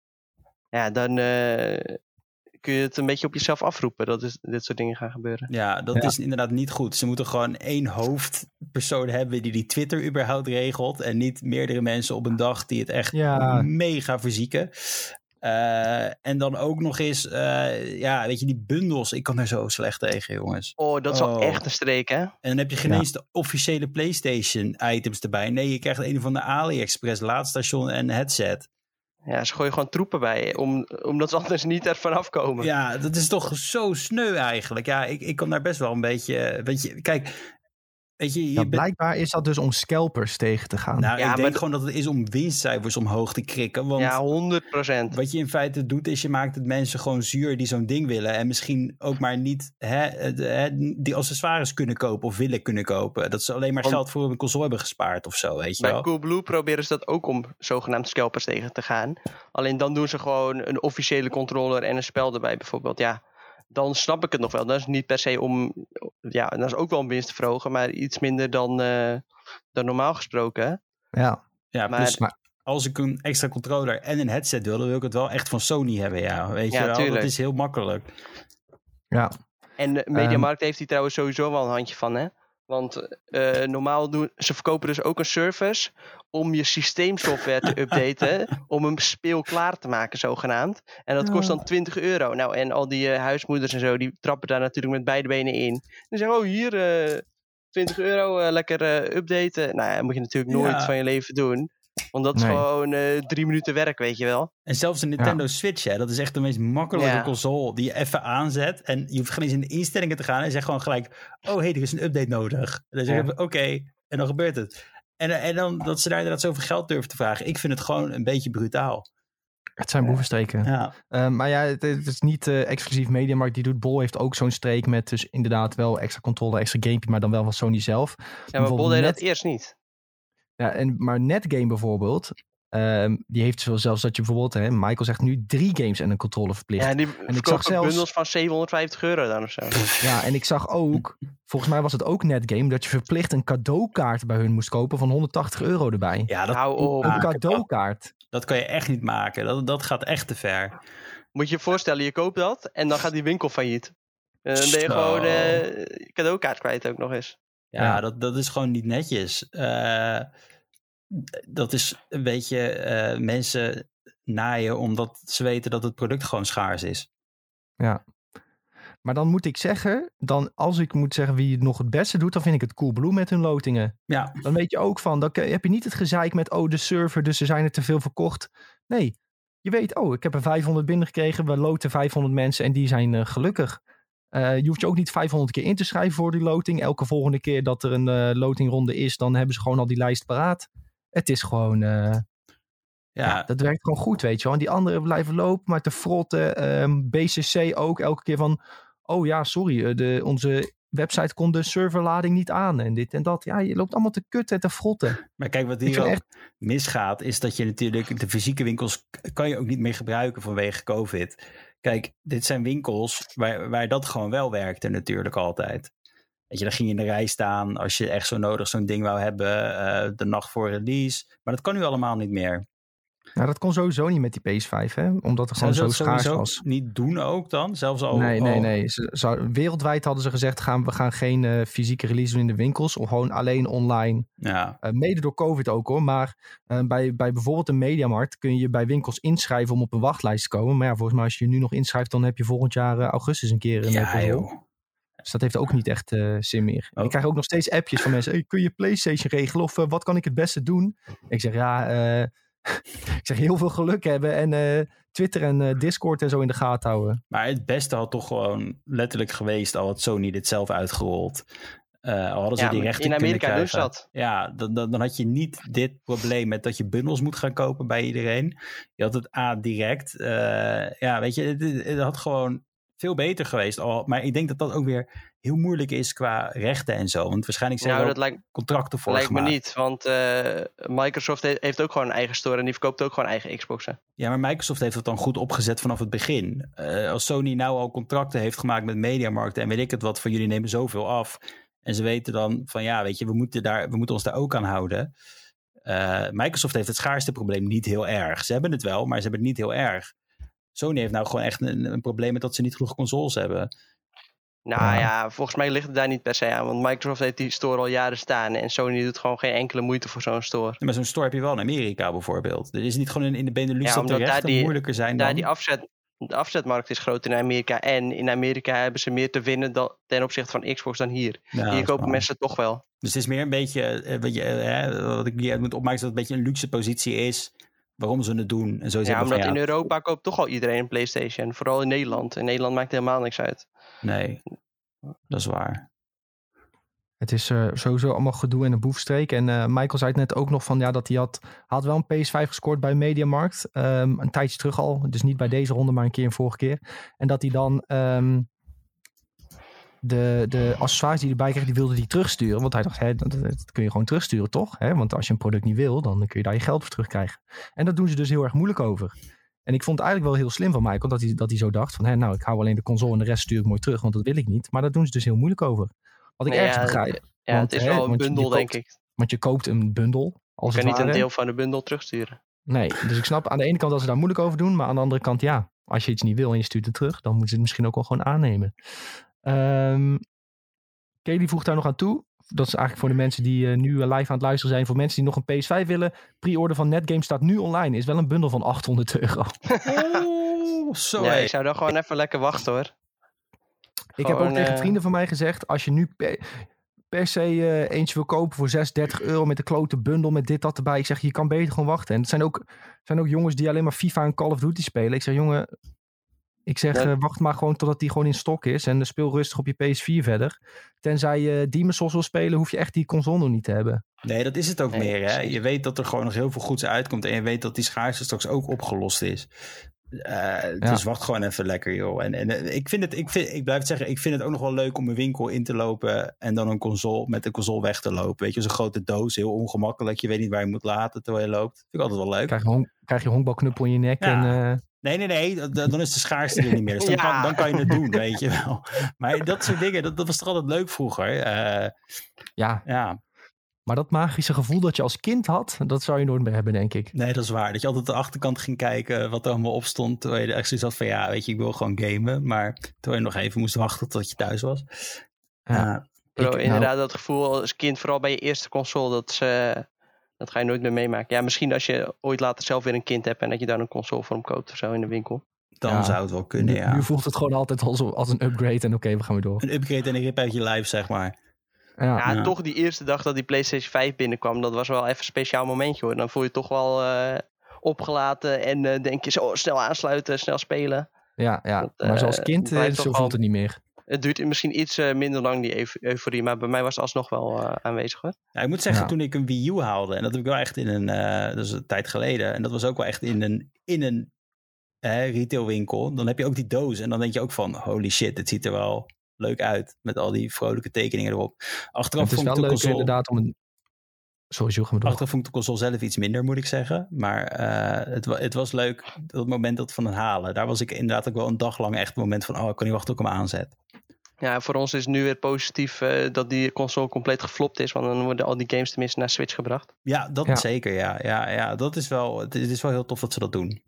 ja, dan eh, kun je het een beetje op jezelf afroepen dat is, dit soort dingen gaan gebeuren. Ja, dat Ja. is inderdaad niet goed. Ze moeten gewoon één hoofdpersoon hebben die die Twitter überhaupt regelt. En niet meerdere mensen op een dag die het echt Ja. mega verzieken. Eh, en dan ook nog eens, eh, ja, weet je, die bundels. Ik kan er zo slecht tegen, jongens. Oh, dat is wel Oh. echt een streek, hè? En dan heb je geen Ja. eens de officiële PlayStation items erbij. Nee, je krijgt een van de AliExpress laadstation en headset. Ja, ze gooien gewoon troepen bij, om, omdat ze anders niet er vanaf komen. Ja, dat is toch zo sneu eigenlijk. Ja, ik, ik kan daar best wel een beetje, weet je, kijk, weet je, je Ja, bent- blijkbaar is dat dus om scalpers tegen te gaan. Nou, Ja, ik maar denk gewoon dat het is om winstcijfers omhoog te krikken. Want Ja, 100 procent. wat je in feite doet, is je maakt het mensen gewoon zuur die zo'n ding willen. En misschien ook maar niet hè, die accessoires kunnen kopen of willen kunnen kopen. Dat ze alleen maar geld voor een console hebben gespaard of zo, weet je Bij wel. Coolblue proberen ze dat ook om zogenaamd scalpers tegen te gaan. Alleen dan doen ze gewoon een officiële controller en een spel erbij bijvoorbeeld. Ja, dan snap ik het nog wel. Dat is niet per se om, ja, dat is ook wel om winst te verhogen, maar iets minder dan, eh, dan normaal gesproken. Ja, Ja, maar- plus maar- als ik een extra controller en een headset wil, dan wil ik het wel echt van Sony hebben, ja. Weet Ja, je wel, tuurlijk. dat is heel makkelijk. ja. En de Mediamarkt heeft hier trouwens sowieso wel een handje van, hè? Want eh, normaal doen ze verkopen dus ook een service om je systeemsoftware te updaten, om hem speelklaar te maken, zogenaamd. En dat kost dan 20 euro. Nou, en al die eh, huismoeders en zo, die trappen daar natuurlijk met beide benen in. En zeggen, oh hier, eh 20 euro, lekker updaten. Nou ja, dat moet je natuurlijk nooit Ja. van je leven doen. Want dat is Nee. gewoon eh, drie minuten werk, weet je wel. En zelfs de Nintendo Switch, hè, dat is echt de meest makkelijke Ja. console die je even aanzet. En je hoeft geen eens in de instellingen te gaan en zegt gewoon gelijk, oh hey, er is een update nodig. En dan zeggen we, oké, en dan gebeurt het. En, en dan dat ze daar inderdaad zoveel geld durven te vragen. Ik vind het gewoon een beetje brutaal. Het zijn boevenstreken. Ja, Eh, maar ja, het, het is niet eh, exclusief Mediamarkt die doet. Bol heeft ook zo'n streek met dus inderdaad wel extra controle, extra gamepje, maar dan wel van Sony zelf. Ja, maar Bol deed dat net- eerst niet. Ja, en, maar Netgame bijvoorbeeld, ehm, die heeft zo zelfs dat je bijvoorbeeld, hè, Michael zegt nu drie games en een controle verplicht. Ja, die zag verkopen ook zelfs- bundels van 750 euro dan of zo. Ja, en ik zag ook, volgens mij was het ook Netgame, dat je verplicht een cadeaukaart bij hun moest kopen van 180 euro erbij. ja dat, Hou op. Een cadeaukaart. dat kan je echt niet maken. Dat, dat gaat echt te ver. Moet je je voorstellen, je koopt dat en dan gaat die winkel failliet. En dan ben je gewoon eh, je cadeaukaart kwijt ook nog eens. Ja, Ja. Dat, dat is gewoon niet netjes. Eh, dat is een beetje eh, mensen naaien omdat ze weten dat het product gewoon schaars is. Maar dan moet ik zeggen, dan als ik moet zeggen wie het nog het beste doet, dan vind ik het Coolblue met hun lotingen. Ja, Dan weet je ook van, dan heb je niet het gezeik met, oh de server, dus er zijn er te veel verkocht. Nee, je weet, oh ik heb er 500 binnengekregen, we loten 500 mensen en die zijn eh, gelukkig. Eh, je hoeft je ook niet 500 keer in te schrijven voor die loting. Elke volgende keer dat er een eh, lotingronde is, dan hebben ze gewoon al die lijst paraat. Het is gewoon, eh, ja, ja, dat werkt gewoon goed, weet je wel. En die anderen blijven lopen, maar te frotten. Ehm, BCC ook elke keer van, oh ja, sorry, de, onze website kon de serverlading niet aan en dit en dat. Ja, je loopt allemaal te kutten en te frotten. maar kijk wat hier ook echt, misgaat, is dat je natuurlijk de fysieke winkels kan je ook niet meer gebruiken vanwege COVID. Kijk, dit zijn winkels waar, waar dat gewoon wel werkte natuurlijk altijd. Weet je, dan ging je in de rij staan als je echt zo nodig zo'n ding wou hebben, eh, de nacht voor release. Maar dat kan nu allemaal niet meer. Nou, dat kon sowieso niet met die PS5, hè? omdat het gewoon zo schaars was. niet doen ook dan? Zelfs al... nee, nee, al- nee. Ze, wereldwijd hadden ze gezegd, gaan, we gaan geen eh, fysieke release doen in de winkels. Of gewoon alleen online. Ja, Eh, mede door COVID ook hoor. Maar eh, bij, bij bijvoorbeeld een mediamarkt kun je bij winkels inschrijven om op een wachtlijst te komen. Maar ja, volgens mij als je je nu nog inschrijft, dan heb je volgend jaar augustus een keer een ja joh. Dus dat heeft ook niet echt eh, zin meer. Oh. Ik krijg ook nog steeds appjes van mensen. Hey, kun je PlayStation regelen? Of wat kan ik het beste doen? Ik zeg ja, ik zeg heel veel geluk hebben. En eh, Twitter en eh, Discord en zo in de gaten houden. Maar het beste had toch gewoon letterlijk geweest al had Sony dit zelf uitgerold. Eh, al hadden ze Ja, die rechten in kunnen Amerika krijgen. dat. Ja, dan, dan, dan had je niet dit probleem met dat je bundels moet gaan kopen bij iedereen. Je had het A direct. Eh, ja, weet je, het, het had gewoon veel beter geweest. Al, maar ik denk dat dat ook weer heel moeilijk is qua rechten en zo. Want waarschijnlijk zijn Nou, er dat lijkt, contracten voor lijkt me niet. Want eh, Microsoft he- heeft ook gewoon een eigen store en die verkoopt ook gewoon eigen Xboxen. Ja, maar Microsoft heeft het dan goed opgezet vanaf het begin. Eh, als Sony nou al contracten heeft gemaakt met mediamarkten en weet ik het wat, van jullie nemen zoveel af. En ze weten dan van ja, weet je, we moeten, daar, we moeten ons daar ook aan houden. Eh, Microsoft heeft het schaarste probleem niet heel erg. Ze hebben het wel, maar ze hebben het niet heel erg. Sony heeft nou gewoon echt een, een probleem met dat ze niet genoeg consoles hebben. Nou Ja. volgens mij ligt het daar niet per se aan. Want Microsoft heeft die store al jaren staan. En Sony doet gewoon geen enkele moeite voor zo'n store. Maar zo'n store heb je wel in Amerika bijvoorbeeld. Er is niet gewoon in, in de Benelux Ja, dat die- moeilijker zijn Daar dan... die afzet, de afzetmarkt is groter in Amerika. En in Amerika hebben ze meer te winnen dan, ten opzichte van Xbox dan hier. Dat hier kopen mensen toch wel. Dus het is meer een beetje, eh, wat, je, eh, hè, wat ik hier moet opmaken, is dat het een beetje een luxe positie is. Waarom ze het doen. En zo is Ja, omdat van, in ja, Europa koopt toch al iedereen een PlayStation. Vooral in Nederland. In Nederland maakt helemaal niks uit. Nee, dat is waar. Het is eh, sowieso allemaal gedoe en een boefstreek. En eh, Michael zei het net ook nog van ja, dat hij had, hij had wel een PS5 gescoord bij Mediamarkt. Ehm, een tijdje terug al. Dus niet bij deze ronde, maar een keer een vorige keer. En dat hij dan ehm, de, de accessoires die hij erbij kreeg, die wilde hij terugsturen. Want hij dacht, hè, dat, dat kun je gewoon terugsturen, toch? Hè? Want als je een product niet wil, dan kun je daar je geld voor terugkrijgen. En dat doen ze dus heel erg moeilijk over. En ik vond het eigenlijk wel heel slim van Michael dat hij, dat hij zo dacht van, hè, nou, ik hou alleen de console en de rest stuur ik mooi terug, want dat wil ik niet. Maar dat doen ze dus heel moeilijk over. Wat ik Nee, ergens ja, begrijp. Ja, Want, het is hè, wel een bundel, koopt- denk ik. Want je koopt een bundel. Als Je het kan niet een deel van de bundel terugsturen. Nee, dus ik snap aan de ene kant dat ze daar moeilijk over doen. Maar aan de andere kant, ja, als je iets niet wil en je stuurt het terug, dan moeten ze het misschien ook wel gewoon aannemen. Ehm Kelly voegt daar nog aan toe. Dat is eigenlijk voor de mensen die eh, nu eh, live aan het luisteren zijn. Voor mensen die nog een PS5 willen. Pre-order van Netgame staat nu online. Is wel een bundel van 800 euro. Oeh, zo ik zou dan gewoon even lekker wachten hoor. Ik heb ook tegen eh, vrienden van mij gezegd, als je nu per, per se eh, eentje wil kopen voor 36 euro met de klote bundel met dit, dat erbij. Ik zeg, je kan beter gewoon wachten. En het zijn ook, zijn ook jongens die alleen maar FIFA en Call of Duty spelen. Ik zeg, jongen, ik zeg, Ja. eh, wacht maar gewoon totdat die gewoon in stok is. En speel rustig op je PS4 verder. Tenzij je Demon's Souls wil spelen, hoef je echt die console nog niet te hebben. Nee, dat is het ook Nee, meer. Hè? Je weet dat er gewoon nog heel veel goeds uitkomt. En je weet dat die schaarste straks ook opgelost is. Eh, Dus wacht gewoon even lekker, joh. En, en eh, ik, vind het, ik, vind, ik blijf het zeggen, ik vind het ook nog wel leuk om een winkel in te lopen. En dan een console met de console weg te lopen. Weet je, zo'n grote doos, heel ongemakkelijk. Je weet niet waar je moet laten terwijl je loopt. Vind ik altijd wel leuk. Krijg je, hon- krijg je honkbalknuppel in je nek. Ja. En, eh, Nee, nee, nee. Dan is de schaarste er niet meer. Dus dan, Ja. kan, dan kan je het doen, weet je wel. Maar dat soort dingen, dat, dat was toch altijd leuk vroeger. Eh, ja, ja, maar dat magische gevoel dat je als kind had, dat zou je nooit meer hebben, denk ik. nee, dat is waar. Dat je altijd de achterkant ging kijken wat er allemaal op stond. Terwijl je echt zoiets had van, ja, weet je, ik wil gewoon gamen. Maar terwijl je nog even moest wachten tot je thuis was. Ja. Ja. Bro, Ik- nou- inderdaad, dat gevoel als kind, vooral bij je eerste console, dat, is, eh, dat ga je nooit meer meemaken. Ja, misschien als je ooit later zelf weer een kind hebt en dat je dan een console voor hem koopt of zo in de winkel. dan Ja. zou het wel kunnen, nu, ja. nu voelt het gewoon altijd als, als een upgrade en oké, we gaan weer door. Een upgrade en een rip uit je lijf, zeg maar. Ja, Ja, Ja. toch die eerste dag dat die PlayStation 5 binnenkwam, dat was wel even een speciaal momentje hoor. Dan voel je toch wel eh, opgelaten en eh, denk je zo snel aansluiten, snel spelen. ja, ja. Dat, maar zoals eh, kind, zo voelt het niet meer. Het duurt misschien iets eh, minder lang die eu- euforie, maar bij mij was het alsnog wel eh, aanwezig hoor. Ja, ik moet zeggen, Ja. toen ik een Wii U haalde, en dat heb ik wel echt in een, eh, dat is een tijd geleden, en dat was ook wel echt in een, in een eh, retailwinkel, dan heb je ook die doos en dan denk je ook van, holy shit, het ziet er wel leuk uit, met al die vrolijke tekeningen erop. Achteraf het is vond, wel ik de leuk console, inderdaad om een... Sorry, maar door. achteraf vond ik de console zelf iets minder, moet ik zeggen. Maar eh, het, het was leuk, dat moment dat van het halen. Daar was ik inderdaad ook wel een dag lang echt het moment van, oh, ik kan niet wachten tot ik hem aanzet. Ja, voor ons is het nu weer positief eh, dat die console compleet geflopt is, want dan worden al die games tenminste naar Switch gebracht. Ja, dat Ja. zeker, ja. ja, ja dat is wel, het is wel heel tof dat ze dat doen.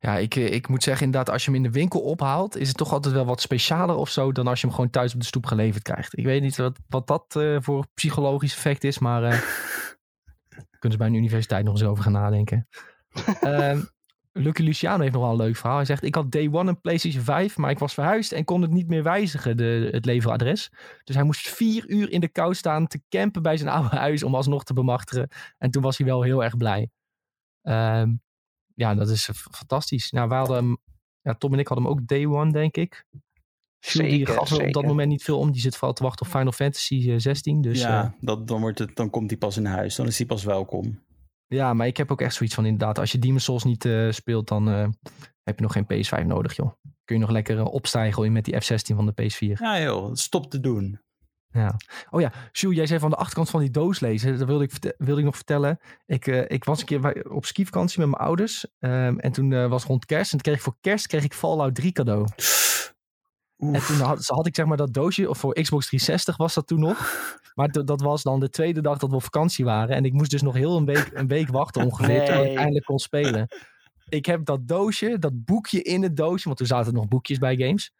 Ja, ik, eh, ik moet zeggen inderdaad, als je hem in de winkel ophaalt, is het toch altijd wel wat specialer of zo dan als je hem gewoon thuis op de stoep geleverd krijgt. Ik weet niet wat, wat dat eh, voor psychologisch effect is, maar eh kunnen ze bij een universiteit nog eens over gaan nadenken. Ehm Lucky Luciano heeft nog wel een leuk verhaal. Hij zegt, ik had day one een PlayStation 5, maar ik was verhuisd en kon het niet meer wijzigen, de, het leveradres. Dus hij moest vier uur in de kou staan te campen bij zijn oude huis om alsnog te bemachtigen. En toen was hij wel heel erg blij. Ehm, ja, dat is fantastisch. Nou, wij hadden hem, ja, Tom en ik hadden hem ook day one, denk ik. Jules, die Zeker, gaf er op dat zeker. moment niet veel om. Die zit vooral te wachten op Final Fantasy eh, 16. Dus ja, ja. dat, dan, wordt het, dan komt hij pas in huis. Dan is hij pas welkom. Ja, maar ik heb ook echt zoiets van inderdaad. Als je Demon's Souls niet eh, speelt, dan eh, heb je nog geen PS5 nodig, joh. Kun je nog lekker eh, opstijgen met die F16 van de PS4. Ja joh, stop te doen. Ja. Oh ja, Jules, jij zei van de achterkant van die doos lezen. Dat wilde ik, wilde ik nog vertellen. Ik, ik was een keer op skivakantie met mijn ouders. ehm, en toen was rond kerst. En toen kreeg ik voor kerst kreeg ik Fallout 3 cadeau. Oef. toen had, had ik zeg maar dat doosje, of voor Xbox 360 was dat toen nog. Maar dat was dan de tweede dag dat we op vakantie waren. En ik moest dus nog heel een week, een week wachten ongeveer, Nee. tot ik eindelijk kon spelen. ik heb dat doosje, dat boekje in het doosje, want toen zaten er nog boekjes bij games.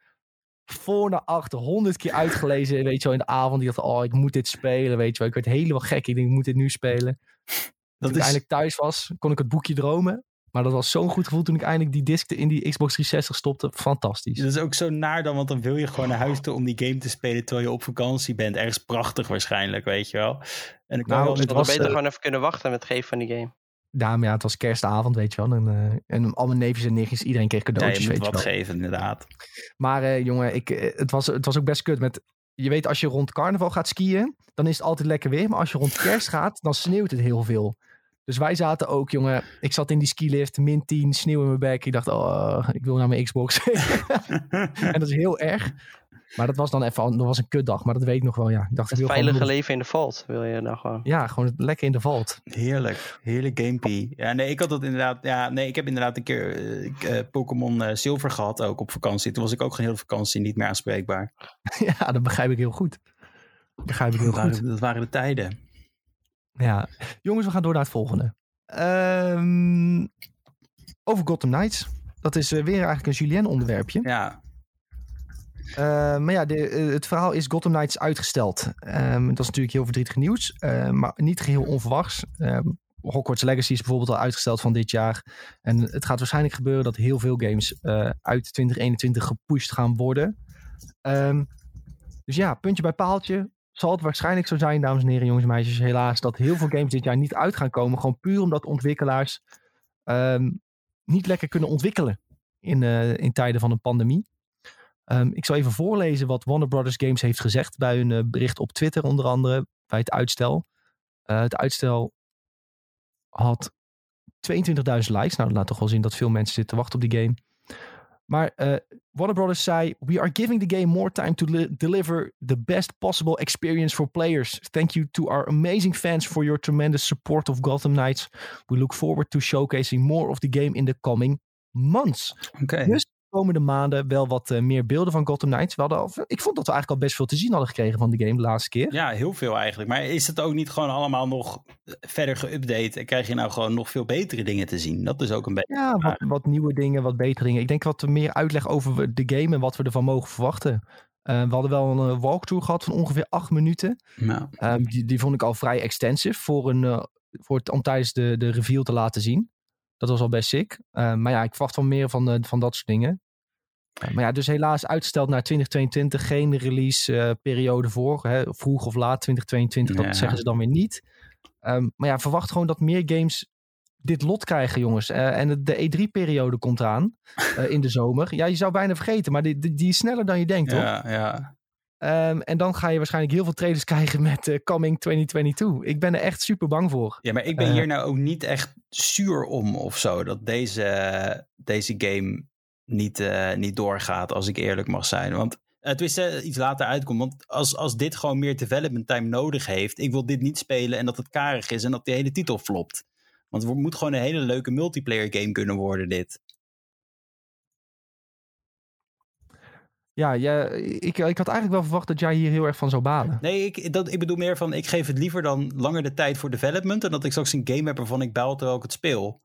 Voor naar achter, honderd keer uitgelezen, weet je wel, in de avond. Die dacht, oh, ik moet dit spelen, weet je wel. Ik werd helemaal gek. Ik denk, ik moet dit nu spelen. Dat toen ik eindelijk thuis was, kon ik het boekje dromen. Maar dat was zo'n goed gevoel toen ik eindelijk die disc in die Xbox 360 stopte. Fantastisch. Dat is ook zo naar dan, want dan wil je gewoon naar huis toe om die game te spelen terwijl je op vakantie bent. Ergens prachtig waarschijnlijk, weet je wel. En ik Nou, wel het was beter eh, gewoon even kunnen wachten met het geven van die game. Ja, maar ja, het was kerstavond, weet je wel. En, eh, en al mijn neefjes en nichtjes, iedereen kreeg ja, cadeautjes, je moet weet je wat wel. geven, inderdaad. Maar eh, jongen, ik, het, was, het was ook best kut. Met, je weet, als je rond carnaval gaat skiën, dan is het altijd lekker weer. Maar als je rond kerst gaat, dan sneeuwt het heel veel. Dus wij zaten ook, jongen. Ik zat in die skilift, min 10, sneeuw in mijn bek. Ik dacht, oh, ik wil naar mijn Xbox. en dat is heel erg. Maar dat was dan even, dat was een kutdag. Maar dat weet ik nog wel, ja. Ik dacht, ik wil veilige gewoon, leven in de vault wil je nou gewoon. Ja, gewoon lekker in de valt. Heerlijk, heerlijk gamepie. Ja, nee, ik had dat inderdaad. Ja, nee, ik heb inderdaad een keer eh, ik, eh, Pokémon eh, Silver gehad ook op vakantie. Toen was ik ook geen hele vakantie niet meer aanspreekbaar. ja, dat begrijp ik heel goed. Dat begrijp ik heel Dat goed. waren, dat waren de tijden. Ja, jongens, we gaan door naar het volgende. Ehm, over Gotham Knights. Dat is eh, weer eigenlijk een Julien onderwerpje. Ja, Eh, maar ja, de, eh, het verhaal is Gotham Knights uitgesteld. Ehm, dat is natuurlijk heel verdrietig nieuws, eh, maar niet geheel onverwachts. Ehm, Hogwarts Legacy is bijvoorbeeld al uitgesteld van dit jaar. En het gaat waarschijnlijk gebeuren dat heel veel games eh, uit 2021 gepusht gaan worden. Ehm, dus ja, puntje bij paaltje. Zal het waarschijnlijk zo zijn, dames en heren, jongens en meisjes, helaas, dat heel veel games dit jaar niet uit gaan komen. Gewoon puur omdat ontwikkelaars ehm, niet lekker kunnen ontwikkelen in, eh, in tijden van een pandemie. Ehm, ik zal even voorlezen wat Warner Brothers Games heeft gezegd bij hun eh, bericht op Twitter, onder andere bij het uitstel. Eh, het uitstel had 22.000 likes. Nou, dat laat toch wel zien dat veel mensen zitten te wachten op die game. Maar eh, Warner Brothers zei: We are giving the game more time to li- deliver the best possible experience for players. Thank you to our amazing fans for your tremendous support of Gotham Knights. We look forward to showcasing more of the game in the coming months oké. Dus- komende maanden wel wat eh, meer beelden van Gotham Knights. We hadden al, ik vond dat we eigenlijk al best veel te zien hadden gekregen van de game de laatste keer. Ja, heel veel eigenlijk. Maar is het ook niet gewoon allemaal nog verder geüpdate? En krijg je nou gewoon nog veel betere dingen te zien? Dat is ook een beetje. Ja, wat, wat nieuwe dingen, wat betere dingen. Ik denk wat meer uitleg over de game en wat we ervan mogen verwachten. Eh, we hadden wel een eh, walkthrough gehad van ongeveer acht minuten. Nou, Ehm, die, die vond ik al vrij extensive voor een, eh, voor het, om tijdens de, de reveal te laten zien. Dat was al best sick. Eh, maar ja, ik verwacht wel meer van, eh, van dat soort dingen. Eh, maar ja, dus helaas uitgesteld naar 2022. Geen release eh, periode voor. Hè, vroeg of laat 2022, dat zeggen ze dan weer niet. Ehm, maar ja, verwacht gewoon dat meer games dit lot krijgen, jongens. En de- de E3-periode komt eraan eh, in de zomer. Ja, je zou bijna vergeten, maar die, die, die is sneller dan je denkt, toch? ja, ja. Ehm, en dan ga je waarschijnlijk heel veel trailers krijgen met eh, Coming 2022. Ik ben er echt super bang voor. Ja, maar ik ben Eh. hier nou ook niet echt zuur om of zo. Dat deze, deze game niet, eh, niet doorgaat, als ik eerlijk mag zijn. Want het is iets later uitkomt. Want als, als dit gewoon meer development time nodig heeft. Ik wil dit niet spelen en dat het karig is en dat die hele titel flopt. Want het moet gewoon een hele leuke multiplayer game kunnen worden, dit. Ja, ja ik, ik had eigenlijk wel verwacht dat jij hier heel erg van zou balen. Nee, ik, dat, ik bedoel meer van, ik geef het liever dan langer de tijd voor development. En dat ik straks een game heb waarvan ik baal terwijl ik het speel.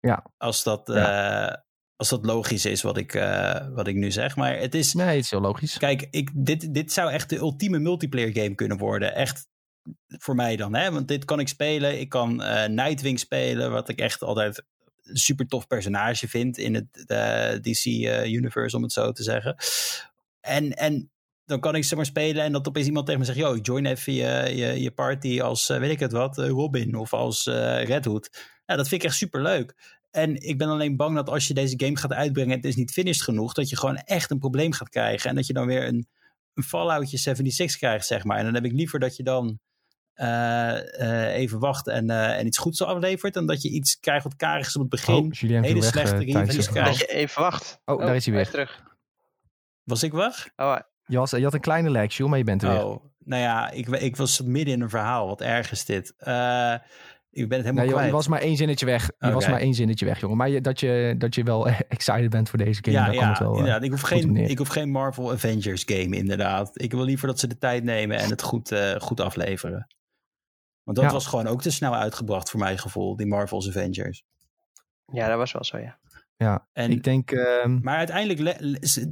Ja. Als dat, eh, als dat logisch is wat ik, eh, wat ik nu zeg. Maar het is, Nee, het is heel logisch. kijk, ik, dit, dit zou echt de ultieme multiplayer game kunnen worden. Echt voor mij dan, hè. Want dit kan ik spelen. Ik kan eh, Nightwing spelen, wat ik echt altijd een super tof personage vind in het eh, DC-universe, om het zo te zeggen. En, en dan kan ik ze maar spelen en dat opeens iemand tegen me zegt: Yo, join even je, je, party als, eh, weet ik het wat, eh, Robin of als eh, Red Hood. Ja, dat vind ik echt super leuk. En ik ben alleen bang dat als je deze game gaat uitbrengen en het is niet finished genoeg, dat je gewoon echt een probleem gaat krijgen. En dat je dan weer een, een Falloutje 76 krijgt, zeg maar. En dan heb ik liever dat je dan eh, eh, even wacht en, eh, en iets goeds aflevert. Dan dat je iets krijgt wat karig is op het begin. Oh, Julien hele slechte eh, reviews. Dat je even wacht. Oh, daar is hij weer. terug. Was ik weg? Oh, Je, was, je had een kleine lag, Jules, maar je bent er weer. Oh, nou ja, ik, ik was midden in een verhaal. Wat erg is dit? Eh, ik ben het helemaal Nee, joh, kwijt. je was maar één zinnetje weg. Je was maar één zinnetje weg, jongen. Maar je, dat, je, dat je wel excited bent voor deze game, ja, daar ja komt het wel. eh, inderdaad. Ik hoef, geen, ik hoef geen Marvel Avengers game, inderdaad. Ik wil liever dat ze de tijd nemen en het goed, eh, goed afleveren. Want dat Ja. was gewoon ook te snel uitgebracht voor mijn gevoel, die Marvel's Avengers. Ja, dat was wel zo, ja. Ja, En, ik denk... ehm, maar uiteindelijk,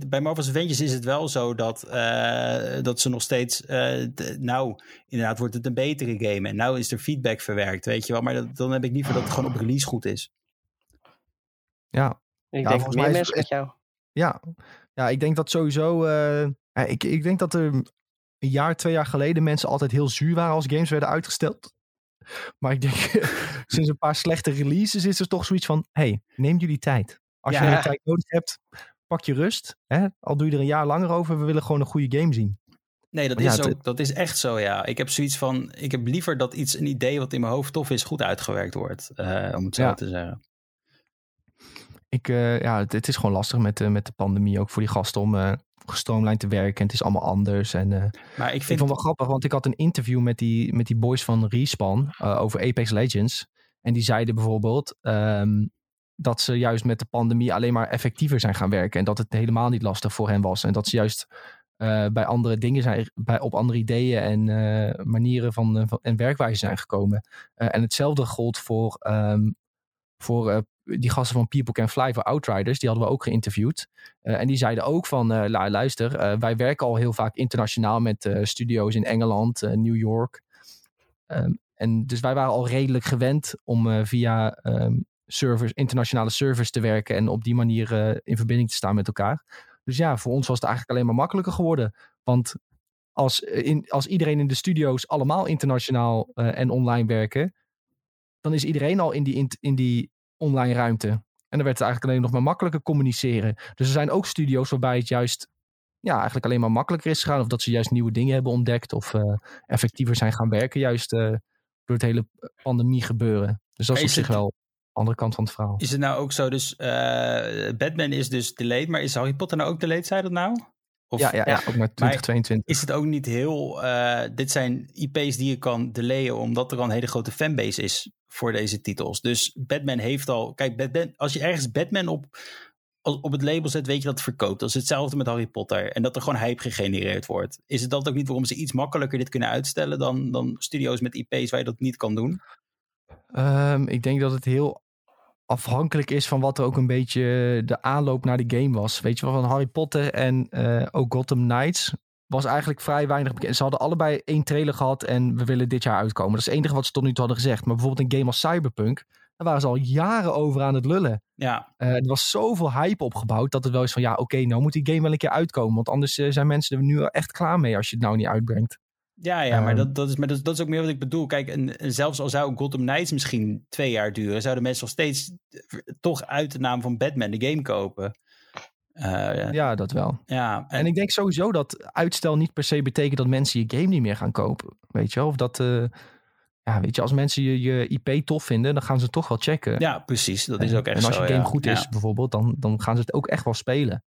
bij Marvel's Avengers is het wel zo dat, eh, dat ze nog steeds, eh, nou, inderdaad wordt het een betere game. En nou is er feedback verwerkt, weet je wel. Maar dat, dan heb ik liever dat het gewoon op release goed is. ja, Ik Ja, denk meer mensen met jou. Ja, ja ik denk dat sowieso. eh, ik, ik denk dat er een jaar, twee jaar geleden mensen altijd heel zuur waren als games werden uitgesteld. Maar ik denk, sinds een paar slechte releases is er toch zoiets van: hey, neem jullie tijd. Als Ja. je de tijd nodig hebt, pak je rust. Hè? Al doe je er een jaar langer over, we willen gewoon een goede game zien. Nee, dat Maar is, ook, dat is echt zo, ja. Ik heb zoiets van, ik heb liever dat iets, een idee wat in mijn hoofd tof is, goed uitgewerkt wordt. eh, om het zo Ja. te zeggen. Ik, eh, ja, het, het is gewoon lastig met, de met de pandemie ook voor die gasten om gestroomlijnd te werken. En het is allemaal anders. En eh, Maar ik Ik vind, vond het wel grappig, want ik had een interview met die, met die boys van Respawn eh, over Apex Legends. En die zeiden bijvoorbeeld ehm, dat ze juist met de pandemie alleen maar effectiever zijn gaan werken. En dat het helemaal niet lastig voor hen was. En dat ze juist eh, bij andere dingen zijn, bij, op andere ideeën en manieren van, van, en werkwijze zijn gekomen. En hetzelfde gold voor, ehm, voor die gasten van People Can Fly voor Outriders. Die hadden we ook geïnterviewd. Eh, en die zeiden ook van, eh, "La- luister, eh, wij werken al heel vaak internationaal met studio's in Engeland, New York. Ehm, en dus wij waren al redelijk gewend om via ehm, servers, internationale servers te werken en op die manier in verbinding te staan met elkaar. Dus ja, voor ons was het eigenlijk alleen maar makkelijker geworden. Want als, in, als iedereen in de studio's allemaal internationaal en online werken, dan is iedereen al in die, in die online ruimte. En dan werd het eigenlijk alleen nog maar makkelijker communiceren. Dus er zijn ook studio's waarbij het juist ja, eigenlijk alleen maar makkelijker is gegaan. Of dat ze juist nieuwe dingen hebben ontdekt. Of eh, effectiever zijn gaan werken. Juist eh, door het hele pandemie gebeuren. Dus dat is op zich wel de andere kant van het verhaal. is het nou ook zo, dus eh, Batman is dus delayed, maar is Harry Potter nou ook delayed, zei dat nou? Of ja, ja, ja, ook naar 2022. is het ook niet heel, eh, dit zijn IP's die je kan delayen, omdat er al een hele grote fanbase is voor deze titels. Dus Batman heeft al, kijk, Batman, als je ergens Batman op, op het label zet, weet je dat het verkoopt. Dat is hetzelfde met Harry Potter. En dat er gewoon hype gegenereerd wordt. Is het dat ook niet waarom ze iets makkelijker dit kunnen uitstellen dan, dan studio's met IP's waar je dat niet kan doen? Ehm, ik denk dat het heel afhankelijk is van wat er ook een beetje de aanloop naar de game was. Weet je wel, van Harry Potter en eh, ook Gotham Knights was eigenlijk vrij weinig bekend. Ze hadden allebei één trailer gehad en we willen dit jaar uitkomen. Dat is het enige wat ze tot nu toe hadden gezegd. Maar bijvoorbeeld een game als Cyberpunk, daar waren ze al jaren over aan het lullen. Ja, Eh, er was zoveel hype opgebouwd dat het wel is van ja, oké, nou moet die game wel een keer uitkomen. Want anders eh, zijn mensen er nu echt klaar mee als je het nou niet uitbrengt. Ja, ja, maar, Ehm. dat, dat, is, maar dat, dat is ook meer wat ik bedoel. Kijk, en, en zelfs al zou Gotham Knights misschien twee jaar duren, zouden mensen nog steeds eh, toch uit de naam van Batman de game kopen. Eh, ja, Ja, dat wel. en, En ik denk sowieso dat uitstel niet per se betekent dat mensen je game niet meer gaan kopen. Weet je wel? Of dat, eh, ja, weet je, als mensen je, je IP tof vinden, dan gaan ze toch wel checken. ja, precies. Dat is ook echt en als zo. je game ja. goed Ja. is, bijvoorbeeld, dan, dan gaan ze het ook echt wel spelen.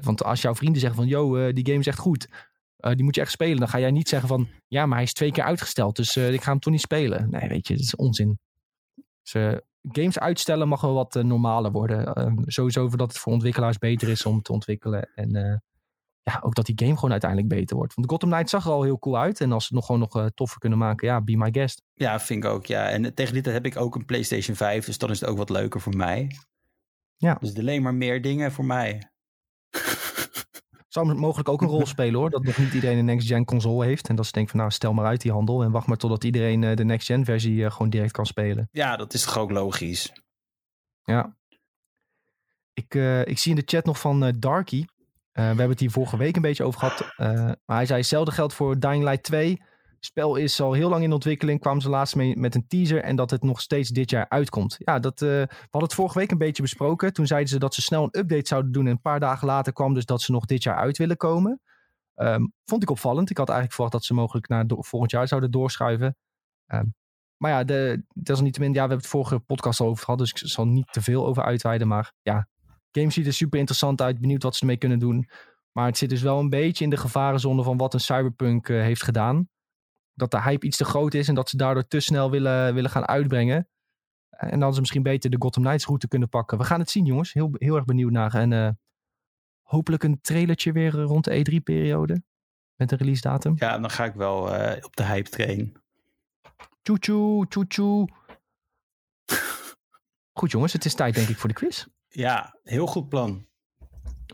Want als jouw vrienden zeggen van, yo, die game is echt goed. Eh, die moet je echt spelen. Dan ga jij niet zeggen van, ja, maar hij is twee keer uitgesteld. Dus eh, ik ga hem toch niet spelen. Nee, weet je, dat is onzin. Dus, eh, games uitstellen mag wel wat normaler worden. Ehm, sowieso dat het voor ontwikkelaars beter is om te ontwikkelen. En ja, ook dat die game gewoon uiteindelijk beter wordt. Want Gotham Knights zag er al heel cool uit. En als ze het nog gewoon nog toffer kunnen maken, ja, be my guest. Ja, vind ik ook. Ja. En tegen dit heb ik ook een PlayStation 5, dus dan is het ook wat leuker voor mij. Ja. Dus alleen maar meer dingen voor mij. Zou mogelijk ook een rol spelen hoor. Dat nog niet iedereen een next-gen console heeft. En dat ze denken van nou stel maar uit die handel. En wacht maar totdat iedereen eh, de next-gen versie eh, gewoon direct kan spelen. Ja, dat is toch ook logisch. Ja. Ik, eh, ik zie in de chat nog van eh, Darky. We hebben het hier vorige week een beetje over gehad. Eh, maar hij zei hetzelfde geldt voor Dying Light 2. Spel is al heel lang in ontwikkeling. Kwamen ze laatst mee met een teaser. En dat het nog steeds dit jaar uitkomt. Ja, dat, eh, we hadden het vorige week een beetje besproken. Toen zeiden ze dat ze snel een update zouden doen. En een paar dagen later kwam dus dat ze nog dit jaar uit willen komen. Ehm, vond ik opvallend. Ik had eigenlijk verwacht dat ze mogelijk naar volgend jaar zouden doorschuiven. Ehm, maar ja, de, desalniettemin, ja, we hebben het vorige podcast al over gehad. Dus ik zal niet te veel over uitweiden. Maar ja, game ziet er super interessant uit. Benieuwd wat ze ermee kunnen doen. Maar het zit dus wel een beetje in de gevarenzone van wat een Cyberpunk eh, heeft gedaan. Dat de hype iets te groot is en dat ze daardoor te snel willen, willen gaan uitbrengen. En dan ze misschien beter de Gotham Knights route kunnen pakken. We gaan het zien, jongens. Heel, heel erg benieuwd naar. En eh, hopelijk een trailertje weer rond de E3-periode. Met een release datum. Ja, dan ga ik wel eh, op de hype train. Tjoe tjoe. Goed jongens, het is tijd denk ik voor de quiz. Ja, heel goed plan.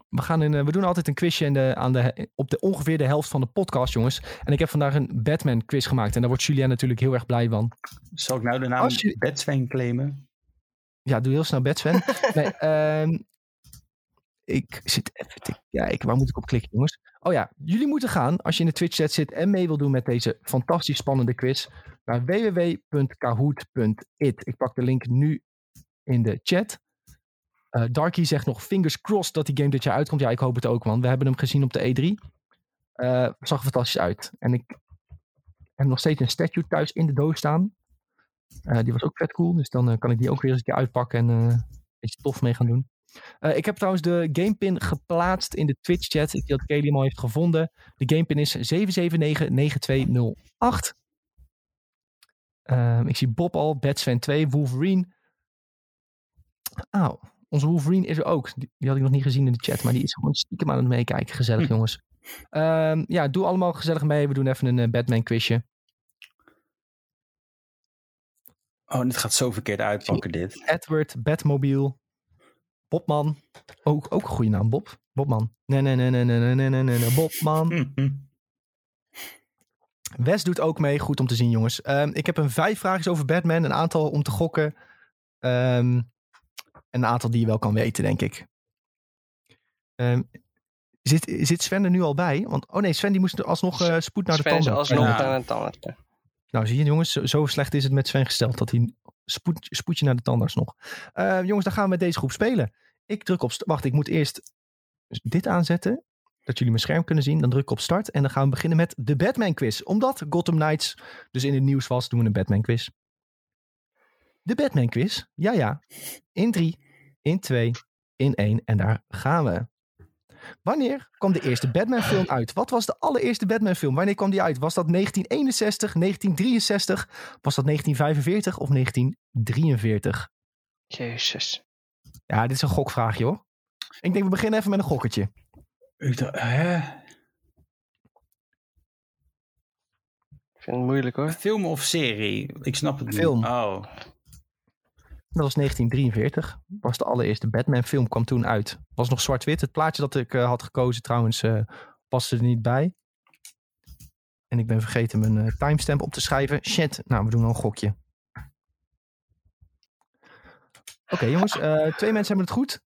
We, gaan een, eh, we doen altijd een quizje in de, aan de, op de, ongeveer de helft van de podcast, jongens. En ik heb vandaag een Batman quiz gemaakt. En daar wordt Julien natuurlijk heel erg blij van. Zal ik nou de naam je- Batsven claimen? Ja, doe heel snel Batsven. nee, ehm, ik zit even te kijken. Waar moet ik op klikken, jongens? Oh ja, jullie moeten gaan als je in de Twitch chat zit en mee wil doen met deze fantastisch spannende quiz. Naar www.kahoot.it. Ik pak de link nu in de chat. Eh Darky zegt nog fingers crossed dat die game dit jaar uitkomt. Ja, ik hoop het ook, want we hebben hem gezien op de E3. Eh zag er fantastisch uit. En ik heb nog steeds een statue thuis in de doos staan. Eh, die was ook vet cool, dus dan kan ik die ook weer eens een keer uitpakken en een beetje tof mee gaan doen. Ik heb trouwens de gamepin geplaatst in de Twitch chat. Ik zie dat Kelly hem al heeft gevonden. De gamepin is 7799208. Ehm, ik zie Bob al, Batsven 2, Wolverine. Ah, onze Wolverine is er ook. Die, had ik nog niet gezien in de chat, maar die is gewoon stiekem aan het meekijken. Gezellig, hm. jongens. Ehm, ja, doe allemaal gezellig mee. We doen even een eh, Batman quizje. Oh, dit gaat zo verkeerd uitpakken, dit. Edward, Batmobile, Bobman. Ook, ook een goede naam, Bob. Bobman. Nee, nee, nee, nee, nee, nee, nee, nee, Bobman. Hm, hm. Wes doet ook mee. Goed om te zien, jongens. Ehm, ik heb een vijf vragen over Batman. Een aantal om te gokken. Um, een aantal die je wel kan weten, denk ik. Ehm, zit, zit Sven er nu al bij? Want, oh nee, Sven die moest alsnog eh, spoed naar de Sven is tanden. alsnog Ja. naar een tandarts. Nou, zie je jongens, zo, zo slecht is het met Sven gesteld dat hij spoed, spoedje naar de tandarts nog. Eh, jongens, dan gaan we met deze groep spelen. Ik druk op, wacht, ik moet eerst dit aanzetten, dat jullie mijn scherm kunnen zien. Dan druk ik op start en dan gaan we beginnen met de Batman quiz. Omdat Gotham Knights dus in het nieuws was, doen we een Batman quiz. De Batman quiz, ja ja, in 3, in 2, in 1 en daar gaan we. Wanneer kwam de eerste Batman film uit? Wat was de allereerste Batman film? Wanneer kwam die uit? Was dat 1961, 1963? Was dat 1945 of 1943? Jezus. Ja, dit is een gokvraagje hoor. Ik denk we beginnen even met een gokketje. Ik dacht, hè? Ik vind het moeilijk hoor. Film of serie? Ik snap het niet. Film. Oh. Dat was 1943. Was de allereerste Batman film, kwam toen uit. Was nog zwart-wit. Het plaatje dat ik eh, had gekozen trouwens eh, paste er niet bij. En ik ben vergeten mijn eh, timestamp op te schrijven. Shit, nou we doen al een gokje. Oké jongens, twee mensen hebben het goed.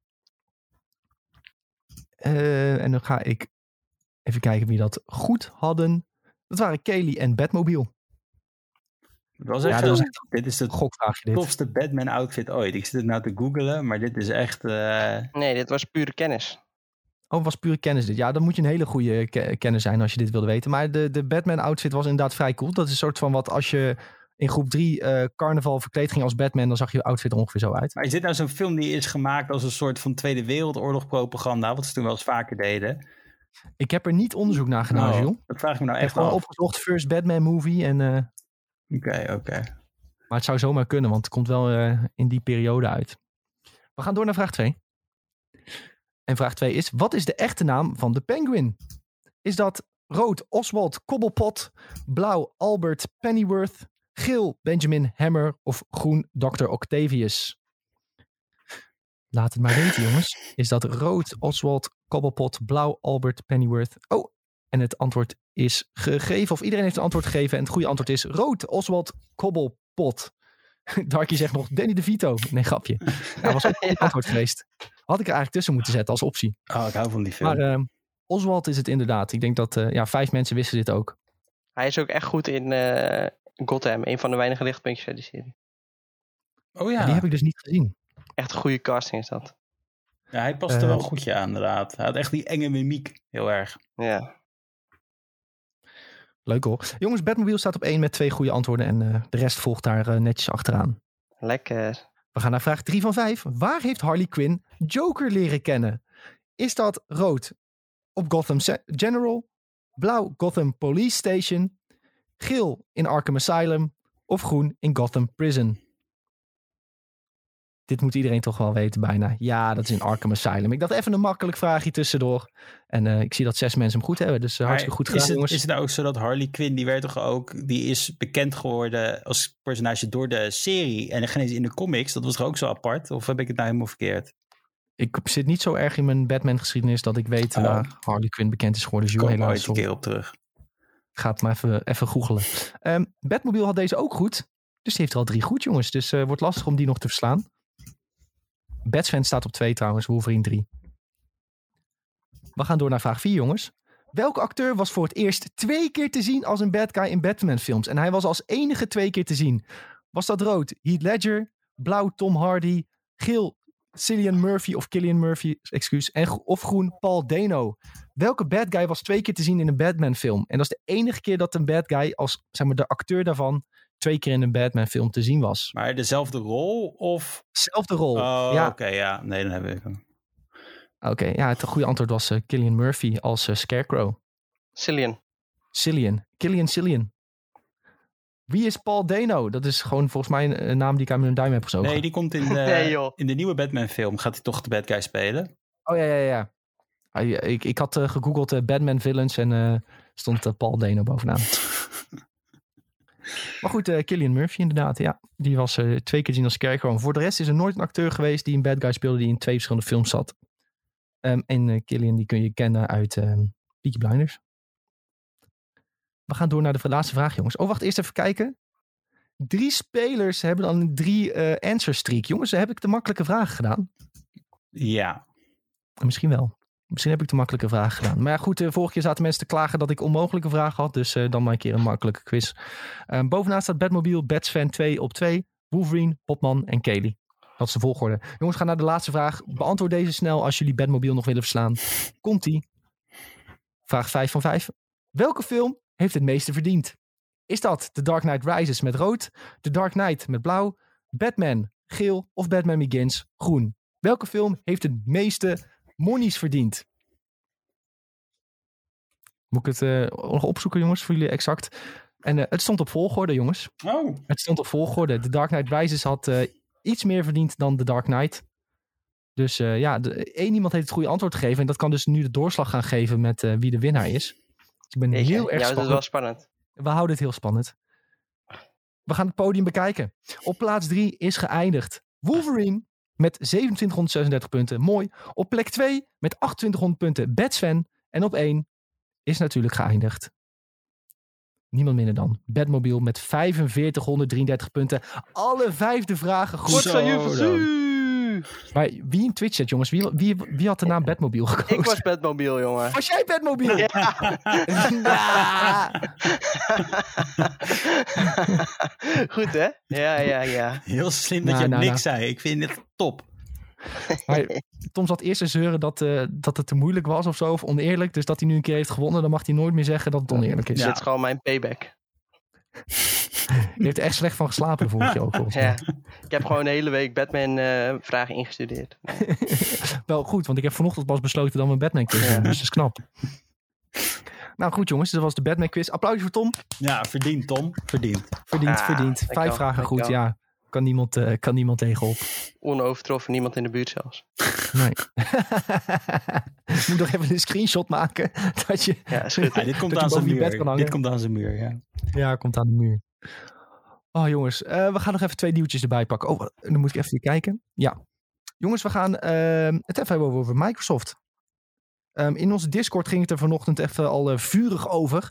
En dan ga ik even kijken wie dat goed hadden. Dat waren Kelly en Batmobile. Het was Ja, echt dat was echt dit is de tofste Batman outfit ooit. Ik zit het nou te googlen, maar dit is echt... eh, Nee, dit was pure kennis. Oh, was pure kennis dit. Ja, dan moet je een hele goede ke- kennis zijn als je dit wilde weten. Maar de, de Batman outfit was inderdaad vrij cool. Dat is een soort van wat als je in groep 3 carnaval verkleed ging als Batman, dan zag je outfit er ongeveer zo uit. Maar is dit nou zo'n film die is gemaakt als een soort van Tweede Wereldoorlog propaganda? Wat ze toen wel eens vaker deden. Ik heb er niet onderzoek naar gedaan, Oh, Jules. dat vraag ik me nou Ik heb echt gewoon af. opgezocht first Batman movie. En, eh, Oké, oké. maar het zou zomaar kunnen, want het komt wel eh, in die periode uit. We gaan door naar vraag 2. En vraag 2 is, wat is de echte naam van de penguin? Is dat rood Oswald Cobblepot, blauw Albert Pennyworth, geel Benjamin Hammer of groen Dr. Octavius? Laat het maar weten, jongens. Is dat rood Oswald Cobblepot, blauw Albert Pennyworth? Oh, en het antwoord is gegeven, of iedereen heeft een antwoord gegeven. En het goede antwoord is rood Oswald Cobblepot. Darky zegt nog Danny DeVito. Nee, grapje. Dat was ook een antwoord geweest. Had ik er eigenlijk tussen moeten zetten als optie. Oh, ik hou van die film. Maar eh, Oswald is het inderdaad. Ik denk dat eh, ja, vijf mensen wisten dit ook. Hij is ook echt goed in eh, Gotham. Een van de weinige lichtpuntjes uit die serie. oh ja. Die heb ik dus niet gezien. Echt een goede casting is dat. ja, hij past er Eh, wel goedje aan inderdaad. Hij had echt die enge mimiek. Heel erg. Ja. Leuk hoor. Jongens, Batmobile staat op één met twee goede antwoorden. En eh, de rest volgt daar eh, netjes achteraan. Lekker. We gaan naar vraag 3 van 5. Waar heeft Harley Quinn Joker leren kennen? Is dat rood op Gotham General, blauw Gotham Police Station, geel in Arkham Asylum of groen in Gotham Prison? Dit moet iedereen toch wel weten bijna. Ja, dat is in Arkham Asylum. Ik dacht even een makkelijk vraagje tussendoor. En eh, ik zie dat zes mensen hem goed hebben. Dus uh, hartstikke goed is gedaan, het, jongens. is het nou ook zo dat Harley Quinn, die werd toch ook, die is bekend geworden als personage door de serie en geen eens in de comics. Dat was toch ook zo apart? Of heb ik het nou helemaal verkeerd? Ik zit niet zo erg in mijn Batman-geschiedenis dat ik weet Oh. waar Harley Quinn bekend is geworden. Helaas. ooit een keer op terug. Ga het maar even, even googelen. Ehm Batmobile had deze ook goed. Dus die heeft er al drie goed, jongens. Dus eh wordt lastig om die nog te verslaan. Batsfan staat op twee trouwens, Wolverine 3. We gaan door naar vraag 4, jongens. Welke acteur was voor het eerst twee keer te zien als een bad guy in Batman-films? En hij was als enige twee keer te zien. Was dat rood Heath Ledger, blauw Tom Hardy, geel Cillian Murphy of Killian Murphy, excuus, en, of groen Paul Dano? Welke bad guy was twee keer te zien in een Batman-film? En dat is de enige keer dat een bad guy als zeg maar, de acteur daarvan twee keer in een Batman-film te zien was. Maar dezelfde rol of... Zelfde rol. Oh, ja, oké, ja. Nee, dan hebben we hem. oké. ja, het goede antwoord was eh, Killian Murphy als eh, Scarecrow. Cillian. Cillian. Killian Cillian. Wie is Paul Dano? Dat is gewoon volgens mij een, een naam die ik aan mijn duim heb gezogen. Nee, die komt in de, Nee, in de nieuwe Batman film. Gaat hij toch de bad guy spelen? Oh ja, ja, ja. Ah, ja, ik, ik had eh, gegoogeld eh, Batman villains en eh, stond eh, Paul Dano bovenaan. maar goed, eh Killian Murphy inderdaad, ja. Die was eh, twee keer zien als Scarecrow. Voor de rest is er nooit een acteur geweest die een bad guy speelde die in twee verschillende films zat. Ehm, en eh, Killian die kun je kennen uit ehm Peaky Blinders. We gaan door naar de laatste vraag, jongens. Oh, wacht, eerst even kijken. Drie spelers hebben dan een drie eh answer streak. Jongens, heb ik de makkelijke vragen gedaan? Ja. Misschien wel. Misschien heb ik de makkelijke vraag gedaan. Maar ja, goed, de vorige keer zaten mensen te klagen dat ik onmogelijke vragen had. Dus eh, dan maar een keer een makkelijke quiz. Eh, bovenaan staat Batmobile, Batsfan 2 op 2. Wolverine, Popman en Kelly. Dat is de volgorde. Jongens, ga naar de laatste vraag. Beantwoord deze snel als jullie Batmobile nog willen verslaan. Komt-ie. Vraag 5 van 5. Welke film heeft het meeste verdiend? Is dat The Dark Knight Rises met rood, The Dark Knight met blauw, Batman geel of Batman Begins groen? Welke film heeft het meeste monies verdiend? Moet ik het eh, nog opzoeken, jongens, voor jullie exact? En eh, het stond op volgorde, jongens. Oh. Het stond op volgorde. The Dark Knight Rises had eh, iets meer verdiend dan The Dark Knight. Dus eh, ja, de, één iemand heeft het goede antwoord gegeven. En dat kan dus nu de doorslag gaan geven met eh, wie de winnaar is. Dus ik ben Jeetje. heel erg ja, dat is spannend. wel spannend. We houden het heel spannend. We gaan het podium bekijken. Op plaats 3 is geëindigd Wolverine met 2736 punten. Mooi. Op plek 2 met 2800 punten Batsfan. En op 1 is natuurlijk geëindigd. Niemand minder dan Batmobile met 4533 punten. Alle vijfde vragen goed. Dan. Maar wie in Twitch chat, jongens? Wie, wie, wie had de naam Batmobile gekozen? Ik was Batmobile, jongen. Was jij Batmobile? Ja. Ja. Goed, hè? Ja, ja, ja. Heel slim dat Nou, je nou, niks zei. Ik vind het top. Maar Tom zat eerst te zeuren dat, eh, dat het te moeilijk was of zo, of oneerlijk. Dus dat hij nu een keer heeft gewonnen, dan mag hij nooit meer zeggen dat het oneerlijk is. Ja. Dit is gewoon mijn payback. Hij heeft er echt slecht van geslapen vorige keer ook. volgens mij. Ja. Ik heb gewoon de hele week Batman-vragen ingestudeerd. Wel goed, want ik heb vanochtend pas besloten dat we een Batman quiz doen. Ja. Dus dat is knap. Nou goed jongens, dat was de Batman quiz. Applausje voor Tom. Ja, verdiend Tom. Verdiend. Verdiend, Ah, verdiend. Vijf vragen goed, ja. Kan niemand, eh, kan niemand tegenop. Onovertroffen, niemand in de buurt zelfs. Nee. Moet nog even een screenshot maken. Dat je, Ja, dit komt aan zijn muur. hangen. Dit komt aan zijn muur, ja. Ja, komt aan de muur. Oh jongens, eh, we gaan nog even twee nieuwtjes erbij pakken. Oh, dan moet ik even kijken. Ja. Jongens, we gaan ehm, het even hebben over Microsoft. Ehm, in onze Discord ging het er vanochtend even al eh, vurig over.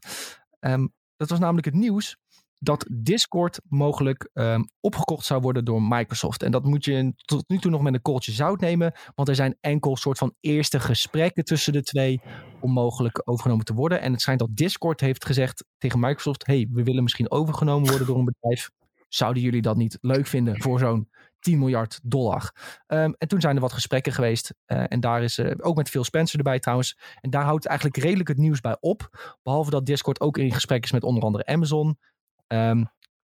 Ehm, dat was namelijk het nieuws dat Discord mogelijk ehm, opgekocht zou worden door Microsoft. En dat moet je tot nu toe nog met een korreltje zout nemen. Want er zijn enkel soort van eerste gesprekken tussen de twee om mogelijk overgenomen te worden. En het schijnt dat Discord heeft gezegd tegen Microsoft: hey, we willen misschien overgenomen worden door een bedrijf. Zouden jullie dat niet leuk vinden voor zo'n 10 miljard dollar? Ehm, en toen zijn er wat gesprekken geweest. eh, en daar is eh, ook met Phil Spencer erbij trouwens. En daar houdt eigenlijk redelijk het nieuws bij op. Behalve dat Discord ook in gesprek is met onder andere Amazon. Ehm,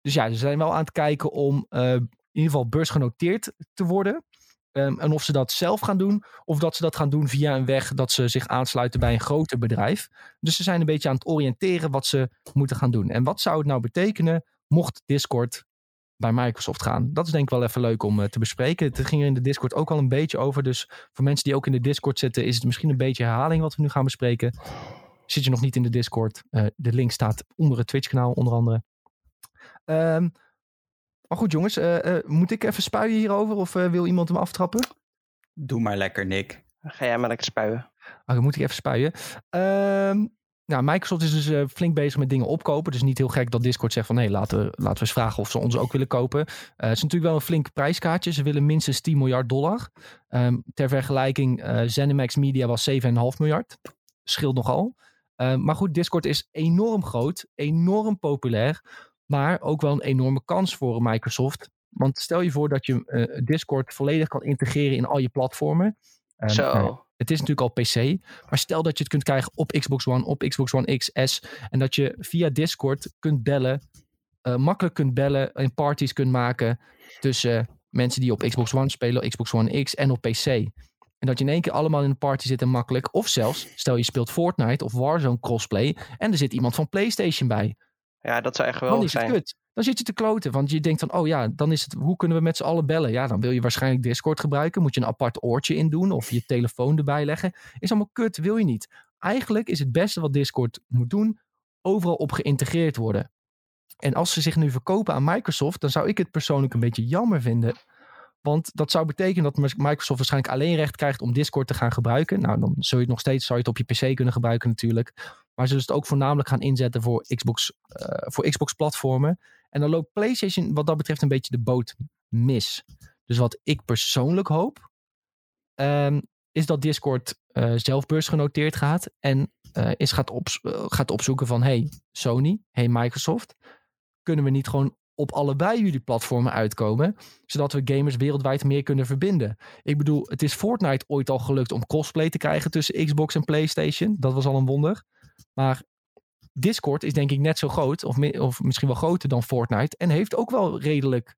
dus ja, ze zijn wel aan het kijken om eh, in ieder geval beursgenoteerd te worden. Ehm, en of ze dat zelf gaan doen, of dat ze dat gaan doen via een weg dat ze zich aansluiten bij een groter bedrijf. Dus ze zijn een beetje aan het oriënteren wat ze moeten gaan doen. En wat zou het nou betekenen mocht Discord bij Microsoft gaan. Dat is denk ik wel even leuk om te bespreken. Het ging er in de Discord ook al een beetje over. Dus voor mensen die ook in de Discord zitten, is het misschien een beetje herhaling wat we nu gaan bespreken. Zit je nog niet in de Discord? de link staat onder het Twitch-kanaal onder andere. Um, maar goed, jongens, uh, uh, moet ik even spuien hierover of uh, wil iemand hem aftrappen? Doe maar lekker, Nick. Ga jij maar lekker spuien. Oh, dan moet ik even spuien. Ehm, nou, Microsoft is dus flink bezig met dingen opkopen. Dus niet heel gek dat Discord zegt van... hé, laten, we, laten we eens vragen of ze ons ook willen kopen. het is natuurlijk wel een flink prijskaartje. Ze willen minstens 10 miljard dollar. Um, ter vergelijking, ZeniMax Media was 7,5 miljard. Scheelt nogal. maar goed, Discord is enorm groot. Enorm populair. Maar ook wel een enorme kans voor Microsoft. Want stel je voor dat je uh, Discord volledig kan integreren in al je platformen. Um, Zo. Uh, het is natuurlijk al PC. Maar stel dat je het kunt krijgen op Xbox One, op Xbox One XS. En dat je via Discord kunt bellen. Uh, makkelijk kunt bellen en parties kunt maken. Tussen mensen die op Xbox One spelen, Xbox One X en op PC. En dat je in één keer allemaal in een party zit en makkelijk. Of zelfs, stel je speelt Fortnite of Warzone crossplay. En er zit iemand van PlayStation bij. Ja, dat zou echt dan is het Kut. Dan zit je te kloten, want je denkt van, oh ja, dan is het, hoe kunnen we met z'n allen bellen? Ja, dan wil je waarschijnlijk Discord gebruiken. Moet je een apart oortje in doen of je telefoon erbij leggen. Is allemaal kut, wil je niet. Eigenlijk is het beste wat Discord moet doen, overal op geïntegreerd worden. En als ze zich nu verkopen aan Microsoft, dan zou ik het persoonlijk een beetje jammer vinden. Want dat zou betekenen dat Microsoft waarschijnlijk alleen recht krijgt om Discord te gaan gebruiken. Nou, dan zul je het nog steeds zou je het op je PC kunnen gebruiken natuurlijk. Maar ze dus het ook voornamelijk gaan inzetten voor Xbox, uh, voor Xbox platformen. En dan loopt PlayStation wat dat betreft een beetje de boot mis. Dus wat ik persoonlijk hoop, um, is dat Discord uh, zelf gaat. En uh, is gaat, op, gaat opzoeken van, hey Sony, hey Microsoft. Kunnen we niet gewoon op allebei jullie platformen uitkomen, zodat we gamers wereldwijd meer kunnen verbinden. Ik bedoel, het is Fortnite ooit al gelukt om cosplay te krijgen tussen Xbox en PlayStation. Dat was al een wonder. Maar Discord is denk ik net zo groot, of, of misschien wel groter dan Fortnite. En heeft ook wel redelijk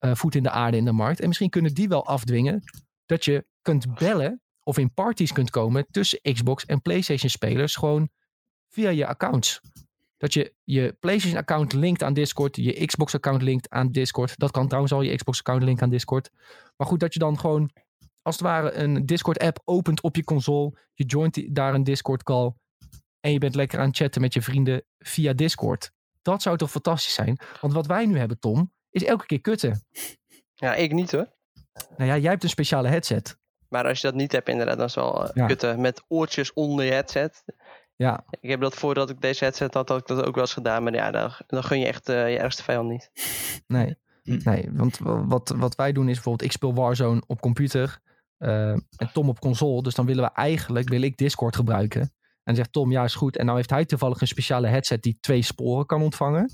uh, voet in de aarde in de markt. En misschien kunnen die wel afdwingen dat je kunt bellen of in parties kunt komen tussen Xbox en PlayStation spelers. Gewoon via je accounts. Dat je je PlayStation account linkt aan Discord, je Xbox account linkt aan Discord. Dat kan trouwens al je Xbox account linken aan Discord. Maar goed, dat je dan gewoon als het ware een Discord app opent op je console. Je joint daar een Discord call. En je bent lekker aan het chatten met je vrienden via Discord. Dat zou toch fantastisch zijn? Want wat wij nu hebben, Tom, is elke keer kutten. Ja, ik niet hoor. Nou ja, jij hebt een speciale headset. Maar als je dat niet hebt, inderdaad, dan is het wel uh, kutten. Met oortjes onder je headset. Ja. Ik heb dat voordat ik deze headset had, had ik dat ook wel eens gedaan. Maar ja, dan, dan gun je echt uh, je ergste vijand niet. Nee, nee want wat, wat wij doen is bijvoorbeeld, ik speel Warzone op computer uh, en Tom op console. Dus dan willen we eigenlijk, wil ik Discord gebruiken. En zegt Tom, ja is goed. En nou heeft hij toevallig een speciale headset die twee sporen kan ontvangen.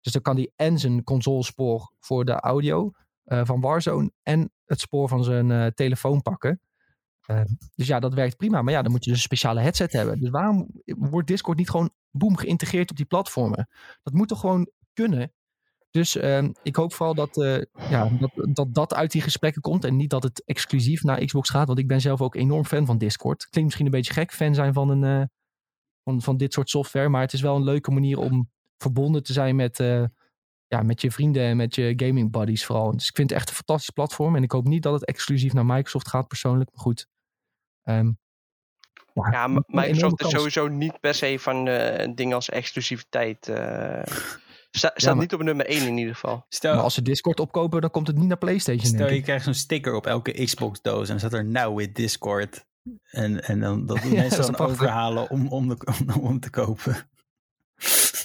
Dus dan kan hij en zijn consolespoor voor de audio uh, van Warzone en het spoor van zijn telefoon pakken. Uh, dus ja, dat werkt prima. Maar ja, dan moet je dus een speciale headset hebben. Dus waarom wordt Discord niet gewoon boem geïntegreerd op die platformen? Dat moet toch gewoon kunnen? Dus uh, ik hoop vooral dat, uh, ja, dat, dat dat uit die gesprekken komt. En niet dat het exclusief naar Xbox gaat. Want ik ben zelf ook enorm fan van Discord. Klinkt misschien een beetje gek, fan zijn van, een, eh, van, van dit soort software. Maar het is wel een leuke manier om verbonden te zijn met, eh, ja, met je vrienden en met je gaming buddies vooral. Dus ik vind het echt een fantastisch platform. En ik hoop niet dat het exclusief naar Microsoft gaat persoonlijk. Maar goed, Um, ja, ja Microsoft is sowieso niet per se van uh, dingen als exclusiviteit. Uh, sta, staat niet op nummer 1 in ieder geval. Stel, maar als ze Discord opkopen, dan komt het niet naar PlayStation. Stel je krijgt zo'n sticker op elke Xbox-doos en dan staat er Now with Discord. En, en dan dat ja, mensen dan overhalen om, om, de, om, om te kopen.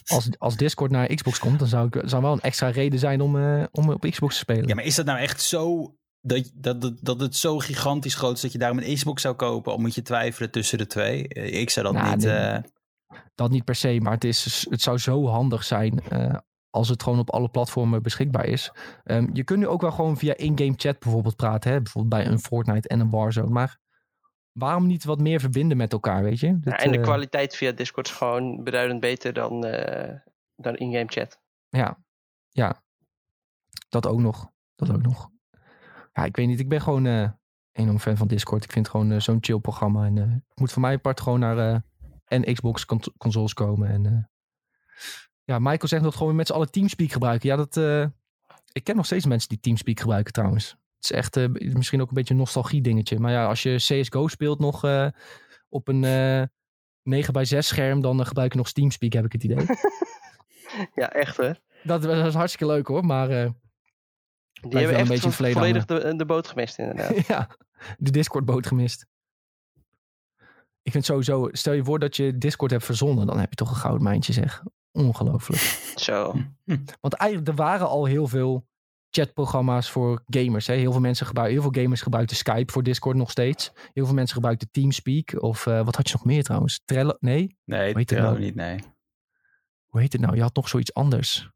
Als, als Discord naar Xbox komt, dan zou, ik, zou wel een extra reden zijn om, uh, om op Xbox te spelen. Ja, maar is dat nou echt zo dat, dat, dat het zo gigantisch groot is dat je daarom een Xbox zou kopen, of moet je twijfelen tussen de twee? Eh, ik zou dat nou, niet. Nee, uh... Dat niet per se, maar het, is, het zou zo handig zijn uh, als het gewoon op alle platformen beschikbaar is. Um, je kunt nu ook wel gewoon via in-game chat bijvoorbeeld praten, hè? bijvoorbeeld bij een Fortnite en een Warzone. Maar waarom niet wat meer verbinden met elkaar, weet je? Dat, ja, en de kwaliteit via Discord is gewoon beduidend beter dan, dan in-game chat. Ja, ja, dat ook nog. Dat ook nog ja, ik weet niet. Ik ben gewoon uh, enorm fan van Discord. Ik vind het gewoon zo'n chill programma. En het moet voor mij apart gewoon naar en Xbox consoles komen. En ja, Michael zegt dat gewoon met z'n allen Teamspeak gebruiken. Ja, dat Ik ken nog steeds mensen die Teamspeak gebruiken trouwens. Het is echt eh, misschien ook een beetje een nostalgie dingetje. Maar ja, als je CSGO speelt nog eh, op een eh 9 bij 6 scherm, dan eh, gebruik je nog Teamspeak, heb ik het idee. Ja, echt hè. dat, dat is hartstikke leuk hoor, maar eh, Die hebben een echt beetje vo- volledig de, de boot gemist inderdaad. ja, de Discord-boot gemist. Ik vind sowieso, stel je voor dat je Discord hebt verzonnen, dan heb je toch een goud mijntje zeg. Ongelooflijk. Zo. Want eigenlijk, er waren al heel veel chatprogramma's voor gamers. Hè? Heel veel mensen gebruiken, heel veel gamers gebruikten Skype voor Discord nog steeds. Heel veel mensen gebruikten Teamspeak. Of eh, wat had je nog meer trouwens? Trello? Nee? Nee, Trello nou? niet, nee. Hoe heet het nou? Je had nog zoiets anders.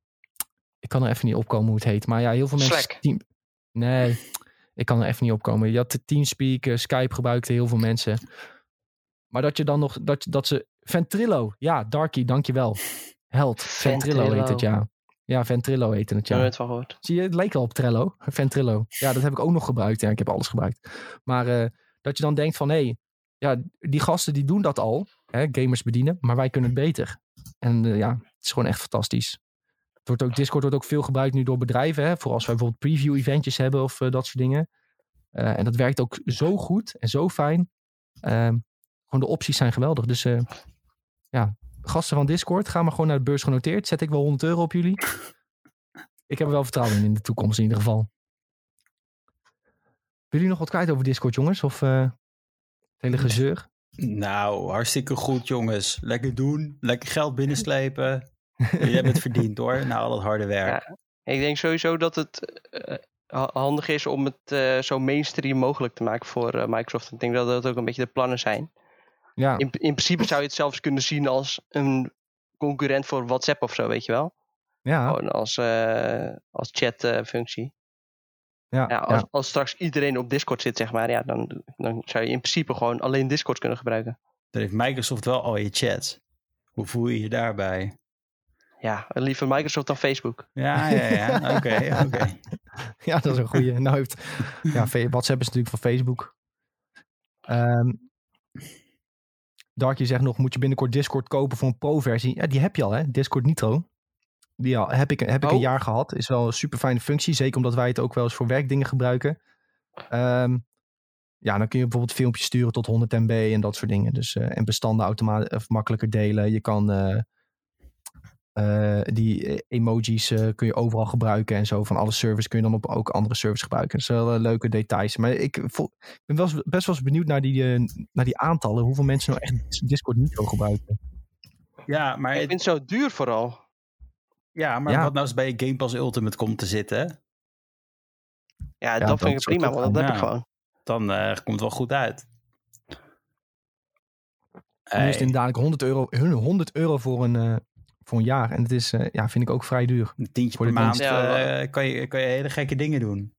Ik kan er even niet opkomen hoe het heet. Maar ja, heel veel mensen... Slack. Team... Nee, ik kan er even niet opkomen. Je had de Teamspeak, eh, Skype gebruikten heel veel mensen. Maar dat je dan nog... Dat, dat ze... Ventrilo. Ja, Darky, dankjewel. Held. Ventrilo, heet het, ja. Ja, Ventrilo heette het, ja. nooit van gehoord. Zie je, het leek al op Trello. Ventrilo. Ja, dat heb ik ook nog gebruikt. Ja, ik heb alles gebruikt. Maar eh, dat je dan denkt van, hé, hey, ja, die gasten die doen dat al. Hè, gamers bedienen, maar wij kunnen het beter. En eh, ja, het is gewoon echt fantastisch. Het wordt ook, Discord wordt ook veel gebruikt nu door bedrijven. Hè, voor als wij bijvoorbeeld preview-eventjes hebben of eh, dat soort dingen. En dat werkt ook zo goed en zo fijn. Ehm, gewoon de opties zijn geweldig. Dus ja, gasten van Discord, ga maar gewoon naar de beurs genoteerd. Zet ik wel 100 euro op jullie. Ik heb er wel vertrouwen in in de toekomst in ieder geval. Willen jullie nog wat kwijt over Discord, jongens? Of eh, het hele gezeur? Nou, hartstikke goed, jongens. Lekker doen. Lekker geld binnenslepen. Je hebt het verdiend hoor, na al het harde werk. Ik denk sowieso dat het eh, ha- handig is om het eh, zo mainstream mogelijk te maken voor eh, Microsoft. Ik denk dat dat ook een beetje de plannen zijn. Ja, In, in principe zou je het zelfs kunnen zien als een concurrent voor WhatsApp of zo, weet je wel. ja, Gewoon als, eh als chatfunctie. ja, ja, ja. als, als straks iedereen op Discord zit, zeg maar, ja, dan, dan zou je in principe gewoon alleen Discord kunnen gebruiken. Dan heeft Microsoft wel al je chats. Hoe voel je je daarbij? Ja, liever Microsoft dan Facebook. Ja, ja, ja. Oké, oké. Ja, dat is een goede. Nou heeft, ja, WhatsApp is natuurlijk van Facebook. Ehm Darkje zegt nog, moet je binnenkort Discord kopen voor een pro-versie? Ja, die heb je al, hè? Discord Nitro. Die al, heb ik, heb ik een Oh. jaar gehad. Is wel een super fijne functie. Zeker omdat wij het ook wel eens voor werkdingen gebruiken. Ehm, ja, dan kun je bijvoorbeeld filmpjes sturen tot 100 MB en dat soort dingen. Dus, eh, en bestanden automatisch makkelijker delen. Je kan eh, eh, die eh, emojis eh, kun je overal gebruiken en zo. Van alle servers kun je dan op ook andere servers gebruiken. Dat zijn wel leuke details. Maar ik, ben wel, best wel eens benieuwd naar die, naar die aantallen. Hoeveel mensen nou echt Discord Nitro gebruiken. Ja, maar, Ik het- vind het zo duur vooral. ja, maar Ja. wat nou eens bij Game Pass Ultimate komt te zitten, Ja, dat dat vind ik prima, want dat heb ik gewoon. dan eh, komt het wel goed uit. Nu is het inderdaad 100 euro, 100 euro voor een, eh, voor een jaar. En dat is, eh, ja, vind ik ook vrij duur. een tientje voor per de maand. Ja, eh, kan, je, kan je hele gekke dingen doen.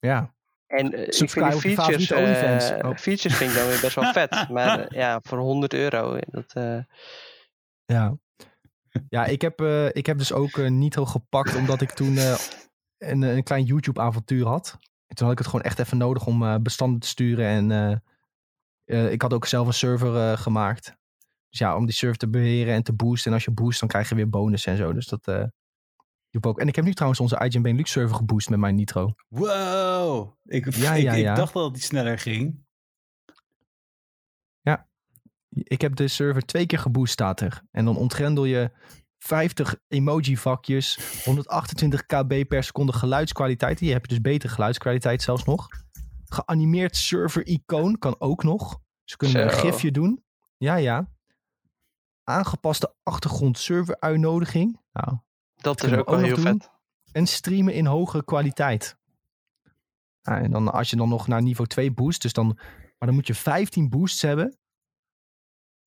Ja, En eh, ik vind die features. Oh. features vind ik dan weer best wel vet. Maar ja, voor 100 euro, dat, eh, ja. Ja, ik heb, eh, ik heb dus ook eh, Nitro gepakt omdat ik toen eh, een, een klein YouTube avontuur had. En toen had ik het gewoon echt even nodig om eh, bestanden te sturen. En eh, eh, ik had ook zelf een server eh, gemaakt. Dus ja, om die server te beheren en te boosten. En als je boost, dan krijg je weer bonus en zo. Dus dat eh hielp ook. En ik heb nu trouwens onze IGN Benelux server geboost met mijn Nitro. Wow! Ik, Ja, ik, ja, ik ja. dacht wel dat het sneller ging. Ik heb de server twee keer geboost, staat er. En dan ontgrendel je 50 emoji vakjes, 128 kb per seconde geluidskwaliteit. Hier heb je dus betere geluidskwaliteit zelfs nog. Geanimeerd server icoon kan ook nog. Ze kunnen een gifje doen. Ja, ja. Aangepaste achtergrond server uitnodiging. Nou, dat is ook wel heel doen. vet. en streamen in hogere kwaliteit. Nou, en dan als je dan nog naar niveau 2 boost, dus dan, maar dan moet je 15 boosts hebben.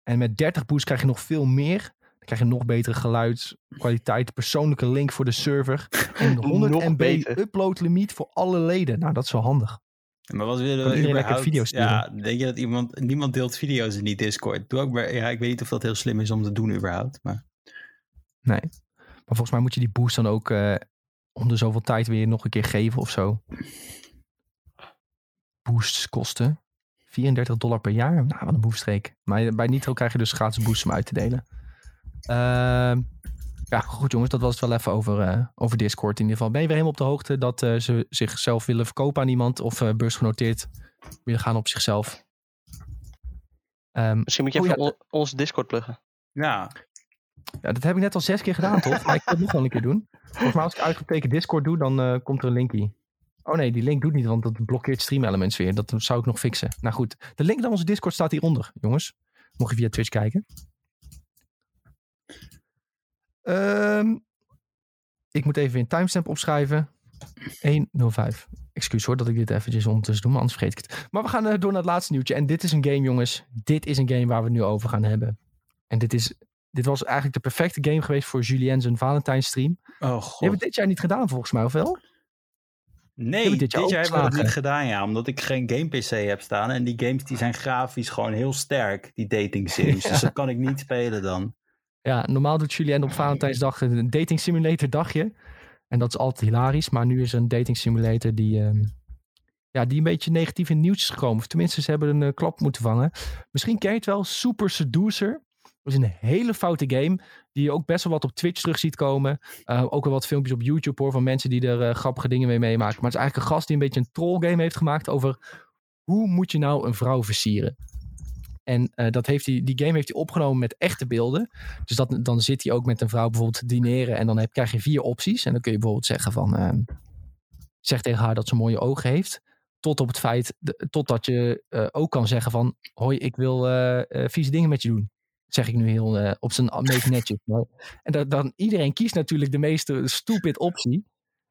En met 30 boosts krijg je nog veel meer. Dan krijg je nog betere geluidskwaliteit, persoonlijke link voor de server en 100 Nog MB beter. upload limiet voor alle leden. Nou, dat is wel handig. Maar wat willen we überhaupt... video's? Ja, denk je dat iemand... Niemand deelt video's in die Discord. Doe ook maar... Ja, ik weet niet of dat heel slim is om te doen überhaupt. Maar Nee. Maar volgens mij moet je die boost dan ook eh, om de zoveel tijd weer nog een keer geven of zo. Boosts kosten 34 dollar per jaar. Nou, wat een boefstreek. Maar bij Nitro krijg je dus gratis boosts om uit te delen. Ehm, Ja, goed jongens, dat was het wel even over, eh, over Discord in ieder geval. Ben je weer helemaal op de hoogte dat eh, ze zichzelf willen verkopen aan iemand of eh, beursgenoteerd willen gaan op zichzelf? Ehm, Misschien moet je Oh, even ja, on- onze Discord pluggen. Ja, ja, dat heb ik net al zes keer gedaan, toch? Maar ik wil het nog wel een keer doen. Volgens mij als ik uitgekeken Discord doe, dan eh, komt er een linkie. Oh nee, die link doet niet, want dat blokkeert Stream Elements weer. Dat zou ik nog fixen. Nou goed, de link naar onze Discord staat hieronder, jongens. Mocht je via Twitch kijken. Ehm, ik moet even een timestamp opschrijven. 105. Excuus hoor dat ik dit eventjes ondertussen doe, maar anders vergeet ik het. Maar we gaan eh, door naar het laatste nieuwtje. En dit is een game, jongens. Dit is een game waar we het nu over gaan hebben. En dit, is, dit was eigenlijk de perfecte game geweest voor Julien zijn Valentijn stream. oh Die hebben god. we dit jaar niet gedaan volgens mij, of wel? Nee, dit dit jaar, jaar hebben we dat opgeslagen. niet gedaan, ja. Omdat ik geen game PC heb staan. En die games die zijn grafisch gewoon heel sterk, die dating sims. Dus dat kan ik niet spelen dan. Ja, normaal doet Julien op Valentijnsdag een dating simulator dagje. En dat is altijd hilarisch. Maar nu is er een dating simulator die, ehm, ja, die een beetje negatief in het nieuws is gekomen. Of tenminste, ze hebben een eh, klap moeten vangen. Misschien ken je het wel, Super Seducer. Dat is een hele foute game. Die je ook best wel wat op Twitch terug ziet komen. Eh, ook wel wat filmpjes op YouTube hoor. Van mensen die er eh, grappige dingen mee meemaken. Maar het is eigenlijk een gast die een beetje een troll game heeft gemaakt. Over hoe moet je nou een vrouw versieren. En eh, dat heeft die game heeft hij opgenomen met echte beelden. Dus dat, dan zit hij ook met een vrouw bijvoorbeeld dineren. En dan heb, krijg je vier opties. En dan kun je bijvoorbeeld zeggen van... ehm, zeg tegen haar dat ze mooie ogen heeft. Tot op het feit... de- totdat je eh, ook kan zeggen van... Hoi, ik wil eh, vieze dingen met je doen. Zeg ik nu heel op zijn meest netjes. En dat, dan iedereen kiest natuurlijk de meest stupid optie.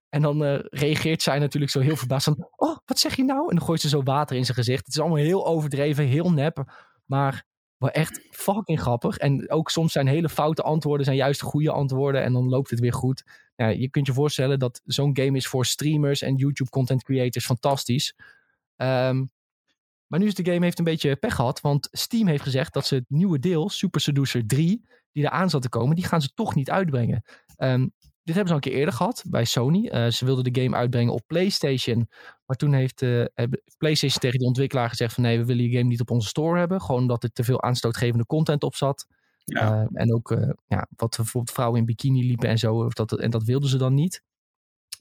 En dan reageert zij natuurlijk zo heel verbaasd van... Oh, wat zeg je nou? En dan gooit ze zo water in zijn gezicht. Het is allemaal heel overdreven, heel nep. Maar wel echt fucking grappig. En ook soms zijn hele foute antwoorden zijn juist goede antwoorden. En dan loopt het weer goed. Ja, je kunt je voorstellen dat zo'n game is voor streamers en YouTube content creators fantastisch. Ehm, maar nu is de game heeft een beetje pech gehad. Want Steam heeft gezegd dat ze het nieuwe deel, Super Seducer 3, die eraan zat te komen, die gaan ze toch niet uitbrengen. Ehm, dit hebben ze al een keer eerder gehad bij Sony. Eh, ze wilden de game uitbrengen op PlayStation. Maar toen heeft hebben PlayStation tegen de ontwikkelaar gezegd van nee, we willen je game niet op onze store hebben. Gewoon omdat er te veel aanstootgevende content op zat. Ja. Eh, en ook ja, wat bijvoorbeeld vrouwen in bikini liepen en zo. Of dat, en dat wilden ze dan niet.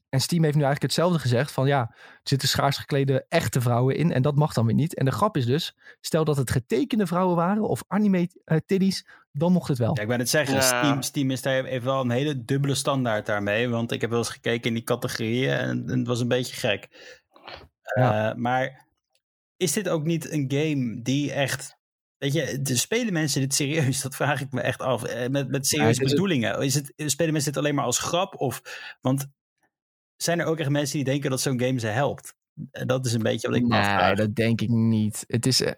En Steam heeft nu eigenlijk hetzelfde gezegd. Van ja, er zitten schaars geklede echte vrouwen in. En dat mag dan weer niet. En de grap is dus, stel dat het getekende vrouwen waren. Of anime eh, tiddies. Dan mocht het wel. Ja, ik ben het zeggen, Ja. Steam, Steam is daar, heeft wel een hele dubbele standaard daarmee. Want ik heb wel eens gekeken in die categorieën en, en het was een beetje gek. Ja. Eh, maar is dit ook niet een game die echt... Weet je, de, spelen mensen dit serieus? Dat vraag ik me echt af. Eh, Met, met serieuze bedoelingen. Is het, spelen mensen dit alleen maar als grap? Of, want zijn er ook echt mensen die denken dat zo'n game ze helpt? En dat is een beetje wat ik me nee, afvraag. dat denk ik niet. Het is, eh,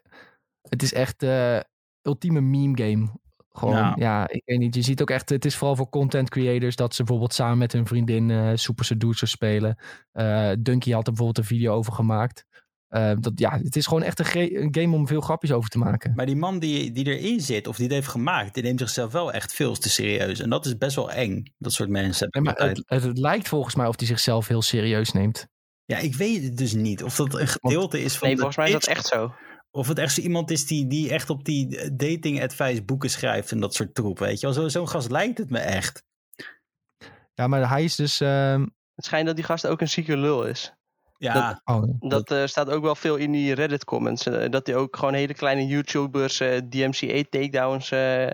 het is echt de ultieme meme game. Gewoon, Ja. ja. ik weet niet. Je ziet ook echt, het is vooral voor content creators dat ze bijvoorbeeld samen met hun vriendin eh Super Seducer spelen. Eh Dunky had er bijvoorbeeld een video over gemaakt. Eh, dat, ja, het is gewoon echt een, game om veel grapjes over te maken. Maar die man die, die erin zit, of die het heeft gemaakt, die neemt zichzelf wel echt veel te serieus. En dat is best wel eng, dat soort mensen. maar altijd. het, het, het lijkt volgens mij of hij zichzelf heel serieus neemt. Ja, ik weet het dus niet. Of dat een gedeelte is van Nee, de volgens mij is dat echt zo. Of het echt zo iemand is die, die echt op die dating advice boeken schrijft en dat soort troep, weet je wel. Zo- Zo'n gast lijkt het me echt. Ja, maar hij is dus... ehm, Het schijnt dat die gast ook een zieke lul is. Ja, oh, Dat eh, staat ook wel veel in die Reddit comments. eh, dat hij ook gewoon hele kleine YouTubers eh, DMCA takedowns eh,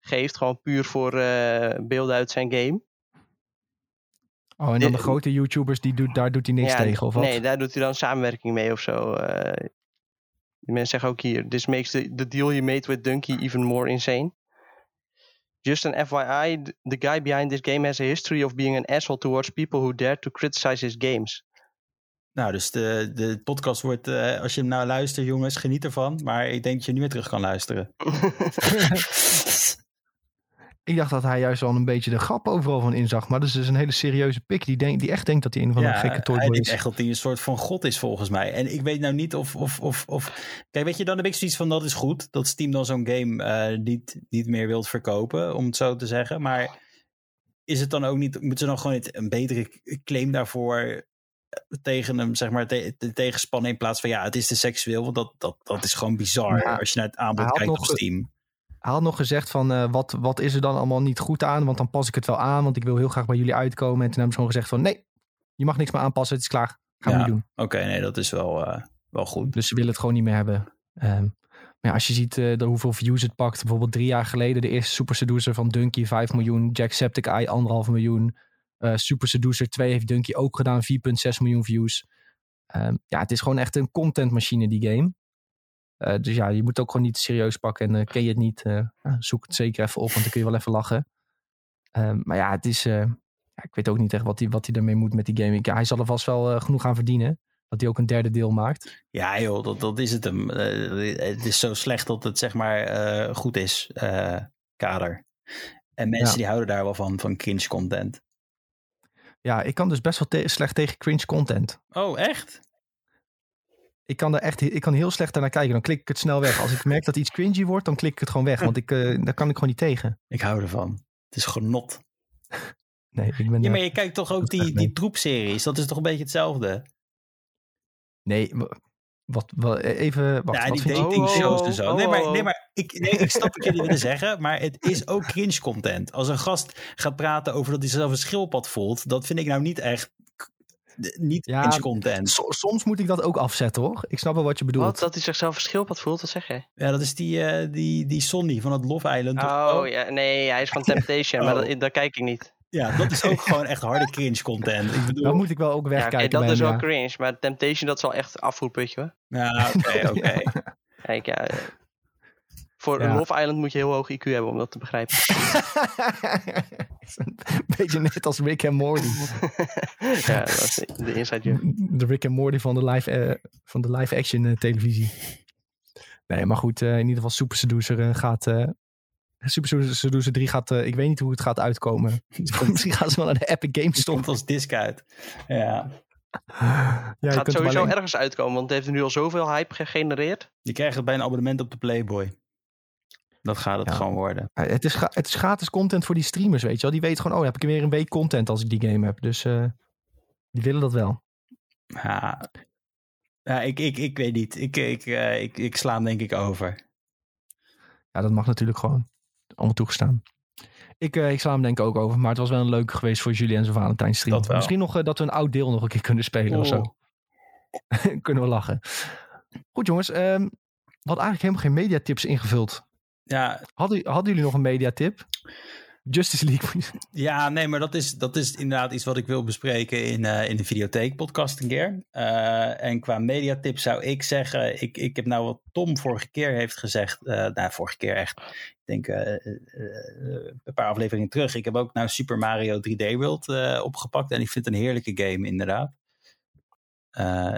geeft. Gewoon puur voor eh, beelden uit zijn game. oh, en dan de grote YouTubers, die doet, daar doet hij niks Ja, tegen, of wat? Nee, daar doet hij dan samenwerking mee of zo. eh. Die mensen zeggen ook hier: This makes the, the deal you made with Donkey even more insane. Just an FYI, th- the guy behind this game has a history of being an asshole towards people who dare to criticize his games. nou dus de, de podcast wordt, eh, als je hem nou luistert jongens, geniet ervan. Maar ik denk dat je niet meer terug kan luisteren. Ik dacht dat hij juist wel een beetje de grap overal van inzag. Maar dat is dus een hele serieuze pik die, denkt, die echt denkt dat hij een van de gekke hij toyboy denkt is. echt dat hij een soort van god is volgens mij. En ik weet nou niet of, of, of, of... Kijk, weet je, dan heb ik zoiets van dat is goed. Dat Steam dan zo'n game eh, niet, niet meer wilt verkopen, om het zo te zeggen. Maar is het dan ook niet... Moeten ze dan gewoon een betere claim daarvoor eh, tegen hem, zeg maar, te, te- tegenspannen in plaats van ja, het is te seksueel. Want dat, dat, dat is gewoon bizar Ja, als je naar het aanbod kijkt nog op Steam. Hij had nog gezegd van, eh, wat, wat is er dan allemaal niet goed aan? Want dan pas ik het wel aan, want ik wil heel graag bij jullie uitkomen. En toen hebben ze gewoon gezegd van, nee, je mag niks meer aanpassen, het is klaar. Gaan we niet doen. Oké, nee, dat is wel, eh, wel goed. Dus ze willen het gewoon niet meer hebben. Ehm, maar ja, als je ziet eh, de, hoeveel views het pakt. Bijvoorbeeld drie jaar geleden de eerste Super Seducer van Dunky 5 miljoen. Jacksepticeye 1,5 miljoen. Super Seducer 2 heeft Dunky ook gedaan. 4,6 miljoen views. Ehm, ja, het is gewoon echt een contentmachine die game. Eh, dus ja, je moet het ook gewoon niet serieus pakken. En eh, ken je het niet, eh, ja, zoek het zeker even op. Want dan kun je wel even lachen. Ehm, maar ja, het is... ja, ik weet ook niet echt wat hij wat hij ermee moet met die game. Ik, hij zal er vast wel genoeg aan verdienen. Dat hij ook een derde deel maakt. Ja joh, dat, dat is het hem. Het is zo slecht dat het zeg maar goed is, kader. En mensen Ja. die houden daar wel van, van cringe content. Ja, ik kan dus best wel te- slecht tegen cringe content. Oh, echt? Ik kan er echt ik kan heel slecht naar kijken. Dan klik ik het snel weg. Als ik merk dat iets cringy wordt, dan klik ik het gewoon weg. Want ik, eh, daar kan ik gewoon niet tegen. Ik hou ervan. Het is genot. Nee, ik ben. Ja, maar je kijkt toch ook die, die troepseries. Dat is toch een beetje hetzelfde? Nee, wat, wat, even. Wacht, ja, wat die dating Oh, shows oh, en zo. oh, Nee, maar, oh. nee, maar ik, nee, ik snap wat jullie willen zeggen. Maar het is ook cringe content. Als een gast gaat praten over dat hij zelf een schildpad voelt. Dat vind ik nou niet echt niet Ja, cringe content. So- soms moet ik dat ook afzetten hoor. Ik snap wel wat je bedoelt. Wat? Dat hij zichzelf een schildpad voelt? Wat zeg jij? Ja, dat is die, eh, die, die Sonny van het Love Island. zo. Oh ja, nee, hij is van Temptation, maar Oh. dat, daar kijk ik niet. Ja, dat is ook gewoon echt harde cringe content. Ik bedoel, Dan moet ik wel ook Ja, wegkijken. dat bij is wel ja. cringe, maar Temptation dat is wel echt afvoerputje hoor. ja, oké, oké. Kijk, ja, eh, voor Ja. een Love Island moet je heel hoog IQ hebben om dat te begrijpen. een beetje net als Rick en Morty. ja, dat is de inside joke. De Rick en Morty van de live, eh, van de live action eh, televisie. Nee, maar goed. eh, in ieder geval Super Seducer gaat... eh, Super Seducer 3 gaat... eh, ik weet niet hoe het gaat uitkomen. Misschien gaan ze wel naar de Epic Games Het komt als disc uit. Ja. Ja, Het gaat sowieso alleen- ergens uitkomen, want het heeft nu al zoveel hype gegenereerd. Je krijgt het bij een abonnement op de Playboy. Dat gaat het Ja. gewoon worden. Het, is het is gratis content voor die streamers, weet je wel. Die weten gewoon, oh, heb ik weer een week content als ik die game heb. Dus eh, die willen dat wel. Ja, ja ik, ik, ik weet niet. Ik, ik, eh, ik, ik sla hem denk ik over. Ja, dat mag natuurlijk gewoon. Allemaal toegestaan. Ik, eh, ik sla hem denk ik ook over. Maar het was wel een leuke geweest voor jullie en zijn Valentijn stream. Dat wel. Misschien nog dat we een oud deel nog een keer kunnen spelen of zo. Kunnen we lachen. Goed jongens, ehm we hadden eigenlijk helemaal geen mediatips ingevuld. Ja, Hadden, hadden jullie nog een mediatip? Justice League. Ja, nee, maar dat is, dat is inderdaad iets wat ik wil bespreken in, eh, in de Videotheek podcast een keer. Eh, en qua mediatip zou ik zeggen, ik, ik heb nou wat Tom vorige keer heeft gezegd, eh nou vorige keer echt, ik denk een paar afleveringen terug. Ik heb ook nou Super Mario 3D World opgepakt en ik vind het een heerlijke game inderdaad.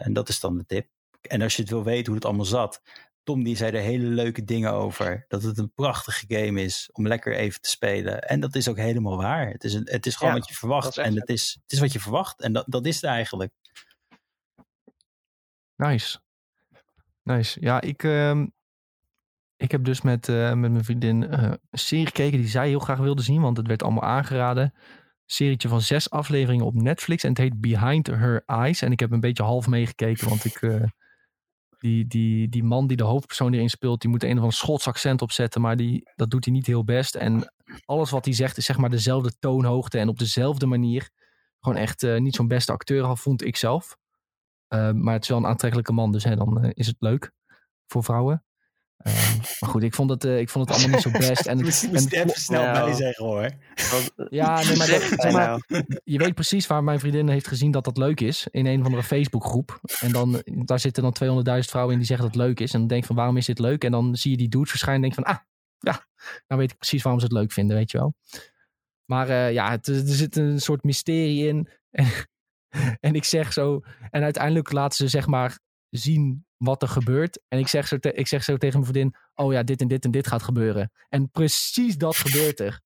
En dat is dan de tip. En als je het wil weten hoe het allemaal zat, Tom die zei er hele leuke dingen over. Dat het een prachtige game is om lekker even te spelen. En dat is ook helemaal waar. Het is, een, het is gewoon Ja, wat je verwacht. En het is, het is wat je verwacht. En dat, dat is het eigenlijk. Nice. Nice. Ja, ik, ehm, ik heb dus met, eh, met mijn vriendin eh, een serie gekeken die zij heel graag wilde zien, want het werd allemaal aangeraden. Een serietje van zes afleveringen op Netflix en het heet Behind Her Eyes. En ik heb een beetje half meegekeken, want ik, eh, die, die, die man die de hoofdpersoon erin speelt, die moet een of ander Schots accent opzetten, maar die, dat doet hij niet heel best. En alles wat hij zegt is zeg maar dezelfde toonhoogte en op dezelfde manier. Gewoon echt eh, niet zo'n beste acteur, al vond ik zelf. Uh, maar het is wel een aantrekkelijke man, dus hè, dan uh, is het leuk voor vrouwen. Uh, maar goed, ik vond het, uh, ik vond het allemaal niet zo best. En het, en even snel Nou. bij zeggen hoor. ja, nee, maar, dat, Zeg maar nou. je weet precies waar mijn vriendin heeft gezien dat dat leuk is. In een of andere Facebookgroep. En dan, daar zitten dan 200.000 vrouwen in die zeggen dat het leuk is. En dan denk je van, waarom is dit leuk? En dan zie je die dudes verschijnen en denk van, ah, ja, nou weet ik precies waarom ze het leuk vinden, weet je wel. Maar uh, ja, het, er zit een soort mysterie in. En, en ik zeg zo, en uiteindelijk laten ze zeg maar zien wat er gebeurt. En ik zeg, zo te, ik zeg zo tegen mijn vriendin, oh ja, dit en dit en dit gaat gebeuren. En precies dat gebeurt er.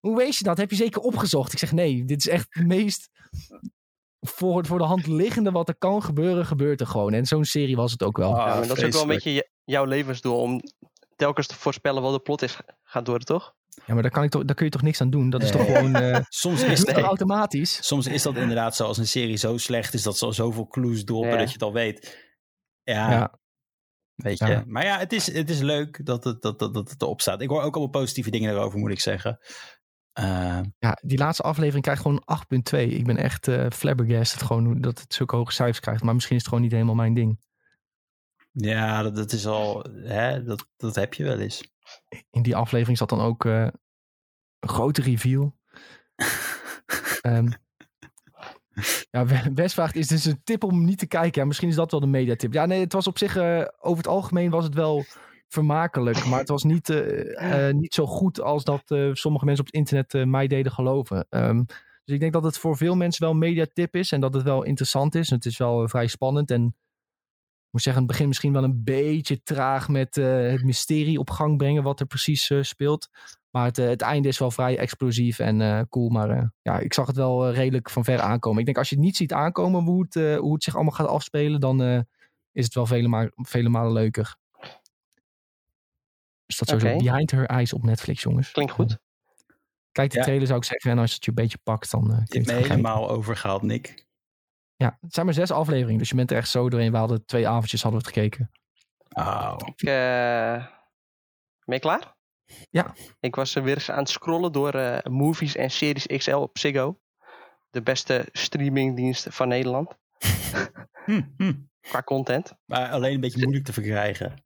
Hoe weet je dat? Heb je zeker opgezocht? Ik zeg nee, dit is echt het meest voor, voor de hand liggende wat er kan gebeuren, gebeurt er gewoon. En zo'n serie was het ook wel. Ah, Ja, maar dat is ook wel een beetje je- jouw levensdoel om telkens te voorspellen wat de plot is gaat worden, toch? Ja, maar daar, kan ik toch, daar kun je toch niks aan doen? Dat is toch gewoon... eh Soms is, automatisch? soms is dat inderdaad zo als een serie zo slecht is dat ze al zoveel clues droppen Ja. dat je het al weet. Ja, Ja. Weet je. Ja. Maar ja, het is, het is leuk dat het, dat, dat, dat het erop staat. Ik hoor ook allemaal positieve dingen erover, moet ik zeggen. Eh, Ja, die laatste aflevering krijgt gewoon 8,2. Ik ben echt eh flabbergasted gewoon dat het zulke hoge cijfers krijgt. Maar misschien is het gewoon niet helemaal mijn ding. ja, dat, dat is al. Hè, dat, dat heb je wel eens. In die aflevering zat dan ook eh, een grote reveal. Ehm, ja, We- Wes vraagt, is dus een tip om niet te kijken? Ja, misschien is dat wel de mediatip. Ja, nee, het was op zich, eh, over het algemeen was het wel vermakelijk. Maar het was niet, eh, eh, niet zo goed als dat sommige mensen op het internet mij deden geloven. Ehm, dus ik denk dat het voor veel mensen wel een mediatip is. En dat het wel interessant is. En het is wel vrij spannend. En ik moet zeggen, het begin misschien wel een beetje traag met het mysterie op gang brengen. Wat er precies speelt. Maar het, eh, het einde is wel vrij explosief en eh, cool. Maar eh, ja, ik zag het wel redelijk van ver aankomen. Ik denk als je het niet ziet aankomen hoe het, eh, hoe het zich allemaal gaat afspelen, dan eh, is het wel vele, ma vele malen leuker. Dus dat sowieso Oké. Behind Her Eyes op Netflix, jongens. Klinkt goed. Kijk de Ja. trailer zou ik zeggen. En als het je een beetje pakt, dan eh, kun Je het helemaal overgehaald, Nick. Ja, het zijn maar zes afleveringen. Dus je bent er echt zo doorheen. We hadden twee avondjes hadden we het gekeken. Oh. Ik, eh, ben je klaar? Ja. Ik was eh, weer eens aan het scrollen door eh, movies en series XL op Ziggo. De beste streamingdienst van Nederland. Hm, hm. Qua content. Maar alleen een beetje moeilijk te verkrijgen.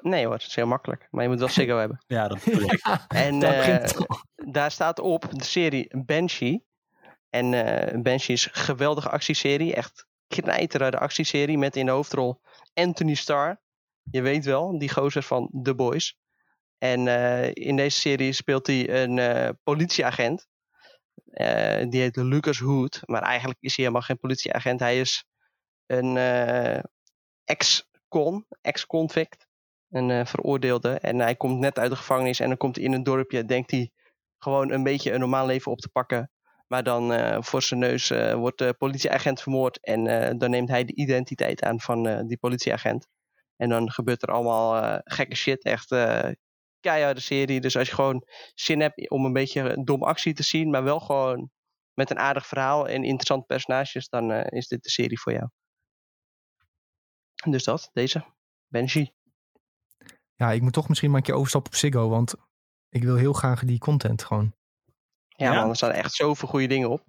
Nee hoor, het is heel makkelijk. Maar je moet wel Ziggo hebben. Ja, dat ik. En Daar eh, daar staat op de serie Banshee. En eh Banshee is een geweldige actieserie. Echt knijterende actieserie met in de hoofdrol Anthony Starr. Je weet wel, die gozer van The Boys. En eh, in deze serie speelt hij een eh, politieagent. Eh, die heet Lucas Hood. Maar eigenlijk is hij helemaal geen politieagent. Hij is een ex-con, ex-convict. Een veroordeelde. En hij komt net uit de gevangenis. En dan komt hij in een dorpje. Denkt hij gewoon een beetje een normaal leven op te pakken. Maar dan voor zijn neus wordt de politieagent vermoord. En dan neemt hij de identiteit aan van die politieagent. En dan gebeurt er allemaal gekke shit. Echt keiharde serie. Dus als je gewoon zin hebt om een beetje dom actie te zien. Maar wel gewoon met een aardig verhaal en interessante personages. Dan eh, is dit de serie voor jou. Dus dat, deze. Benji. Ja, ik moet toch misschien maar een keer overstappen op Ziggo. Want ik wil heel graag die content gewoon. Ja, Ja? man, er staan echt zoveel goede dingen op.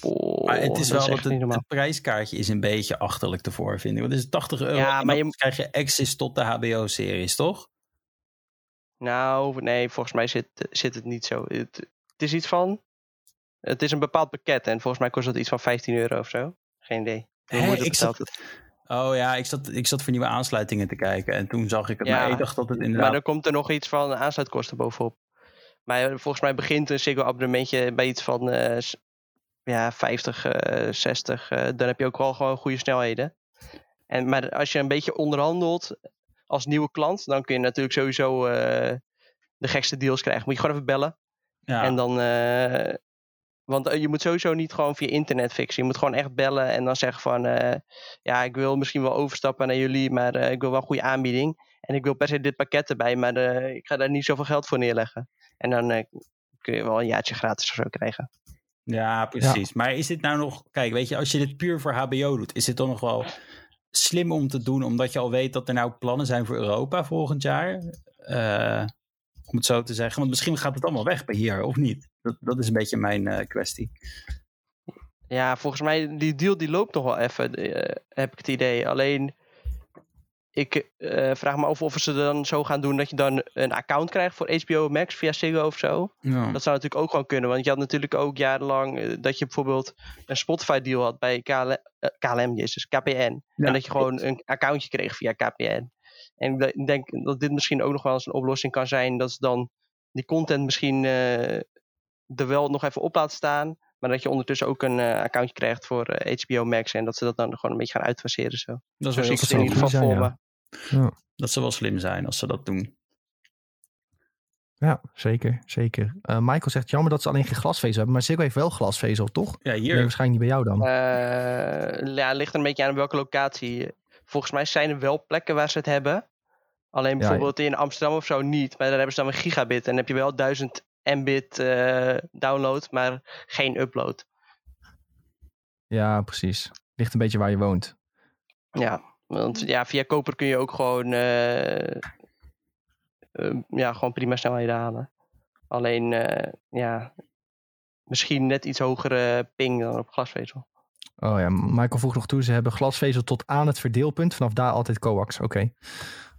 Oh, Maar het is wel dat het, prijskaartje is een beetje achterlijk te voor, vind ik. Want het is 80 euro Ja, en maar dan je- krijg je access tot de HBO-series, toch? Nou, nee, volgens mij zit, zit het niet zo. Het, het is iets van. Het is een bepaald pakket en volgens mij kost het iets van 15 euro of zo. Geen idee. Moeder ik zat-. Oh ja, ik zat, ik zat voor nieuwe aansluitingen te kijken. En toen zag ik het. Ja, maar ik dacht dat het Maar inderdaad... dan komt er nog iets van aansluitkosten bovenop. Maar volgens mij begint een Ziggo abonnementje bij iets van eh, ja, 50, eh 60. eh, dan heb je ook wel gewoon goede snelheden. En, maar als je een beetje onderhandelt als nieuwe klant, dan kun je natuurlijk sowieso eh, de gekste deals krijgen. Moet je gewoon even bellen. ja. En dan. eh, want eh, je moet sowieso niet gewoon via internet fixen. Je moet gewoon echt bellen en dan zeggen van. eh, ja, ik wil misschien wel overstappen naar jullie, maar eh, ik wil wel een goede aanbieding. En ik wil per se dit pakket erbij, maar eh, ik ga daar niet zoveel geld voor neerleggen. En dan eh, kun je wel een jaartje gratis of zo krijgen. Ja, precies. Maar is dit nou nog... Kijk, weet je, als je dit puur voor HBO doet... is dit dan nog wel slim om te doen... omdat je al weet dat er nou plannen zijn voor Europa volgend jaar? Eh, om het zo te zeggen. Want misschien gaat het allemaal weg bij hier, of niet? Dat, dat is een beetje mijn eh, kwestie. Ja, volgens mij, die deal die loopt nog wel even, eh, heb ik het idee. Alleen, ik eh, vraag me af of ze dan zo gaan doen dat je dan een account krijgt voor HBO Max via Ziggo of zo. Ja. Dat zou natuurlijk ook gewoon kunnen. Want je had natuurlijk ook jarenlang eh, dat je bijvoorbeeld een Spotify deal had bij KLM, eh, KLM jezus, KPN. Ja, en dat je gewoon een accountje kreeg via KPN. En ik de- ik denk dat dit misschien ook nog wel eens een oplossing kan zijn. Dat ze dan die content misschien er wel nog even op laten staan. Maar dat je ondertussen ook een accountje krijgt voor HBO Max. En dat ze dat dan gewoon een beetje gaan uitfaseren zo. Dat is Zo wel in ieder geval voor me. Dat zou wel slim zijn als ze dat doen. Ja, zeker. zeker. Eh, Michael zegt jammer dat ze alleen geen glasvezel hebben. Maar Ziggo heeft wel glasvezel, toch? Ja, Nee, hier. waarschijnlijk niet bij jou dan. Eh, ja, het ligt er een beetje aan welke locatie. Volgens mij zijn er wel plekken waar ze het hebben. Alleen bijvoorbeeld in Amsterdam of zo niet. Maar daar hebben ze dan een gigabit. En dan heb je wel 1000 mbit eh, download, maar geen upload. Ja, precies. Ligt een beetje waar je woont. Ja, Want ja, via koper kun je ook gewoon, eh, eh, ja, gewoon prima snelheden halen. Alleen, eh, ja, misschien net iets hogere ping dan op glasvezel. Oh ja, Michael vroeg nog toe. Ze hebben glasvezel tot aan het verdeelpunt. Vanaf daar altijd coax. Oké.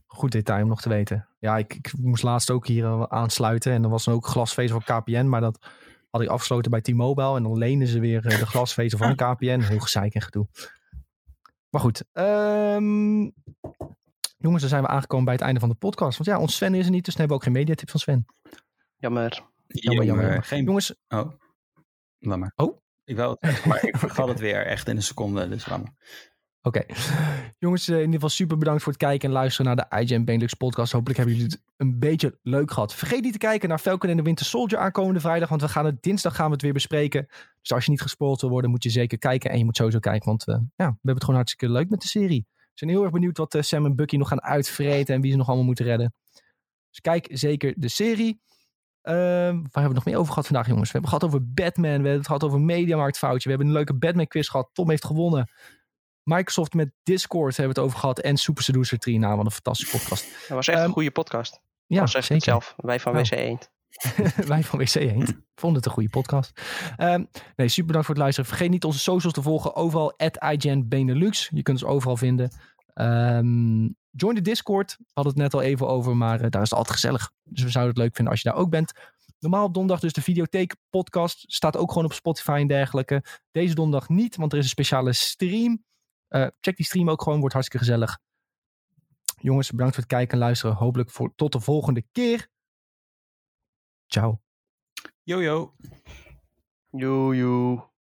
Goed detail om nog te weten. Ja, ik, ik moest laatst ook hier eh, aansluiten. En er was dan ook glasvezel van KPN. Maar dat had ik afgesloten bij T-Mobile. En dan lenen ze weer de glasvezel van KPN. Heel gezeik en gedoe. Maar goed. ehm, jongens, dan zijn we aangekomen bij het einde van de podcast. Want ja, ons Sven is er niet. Dus dan hebben we ook geen mediatip van Sven. Jammer. Jammer, jammer, jammer. Geen... Jongens, Oh, laat maar. Oh? Ik wou het maar ik vergat het weer echt in een seconde. Dus laat Oké. Jongens, eh, in ieder geval super bedankt voor het kijken en luisteren naar de IGN Benelux podcast. Hopelijk hebben jullie het een beetje leuk gehad. Vergeet niet te kijken naar Falcon en de Winter Soldier aankomende vrijdag, want we gaan het dinsdag gaan we het weer bespreken. Dus als je niet gespoord wil worden, moet je zeker kijken. En je moet sowieso kijken, want eh, ja, we hebben het gewoon hartstikke leuk met de serie. We zijn heel erg benieuwd wat eh, Sam en Bucky nog gaan uitvreten en wie ze nog allemaal moeten redden. Dus kijk zeker de serie. Ehm, waar hebben we nog meer over gehad vandaag, jongens? We hebben het gehad over Batman. We hebben het gehad over Mediamarktfoutje. We hebben een leuke Batman-quiz gehad. Tom heeft gewonnen. Microsoft met Discord hebben we het over gehad. En Super Seducer 3. Nou, wat een fantastische podcast. Dat was echt Ehm, een goede podcast. Ja, zeg het zelf. Wij van Nou. WC Eend. Wij van WC Eend vonden het een goede podcast. Ehm, nee, super bedankt voor het luisteren. Vergeet niet onze socials te volgen. Overal at IGN Benelux. Je kunt ons overal vinden. Ehm, join de Discord. We hadden het net al even over, maar eh, daar is het altijd gezellig. Dus we zouden het leuk vinden als je daar ook bent. Normaal op donderdag dus de Videotheek podcast. Staat ook gewoon op Spotify en dergelijke. Deze donderdag niet, want er is een speciale stream. Eh, check die stream ook gewoon, wordt hartstikke gezellig. Jongens, bedankt voor het kijken en luisteren. Hopelijk voor, tot de volgende keer. Ciao. Yo, yo. Joe, joe.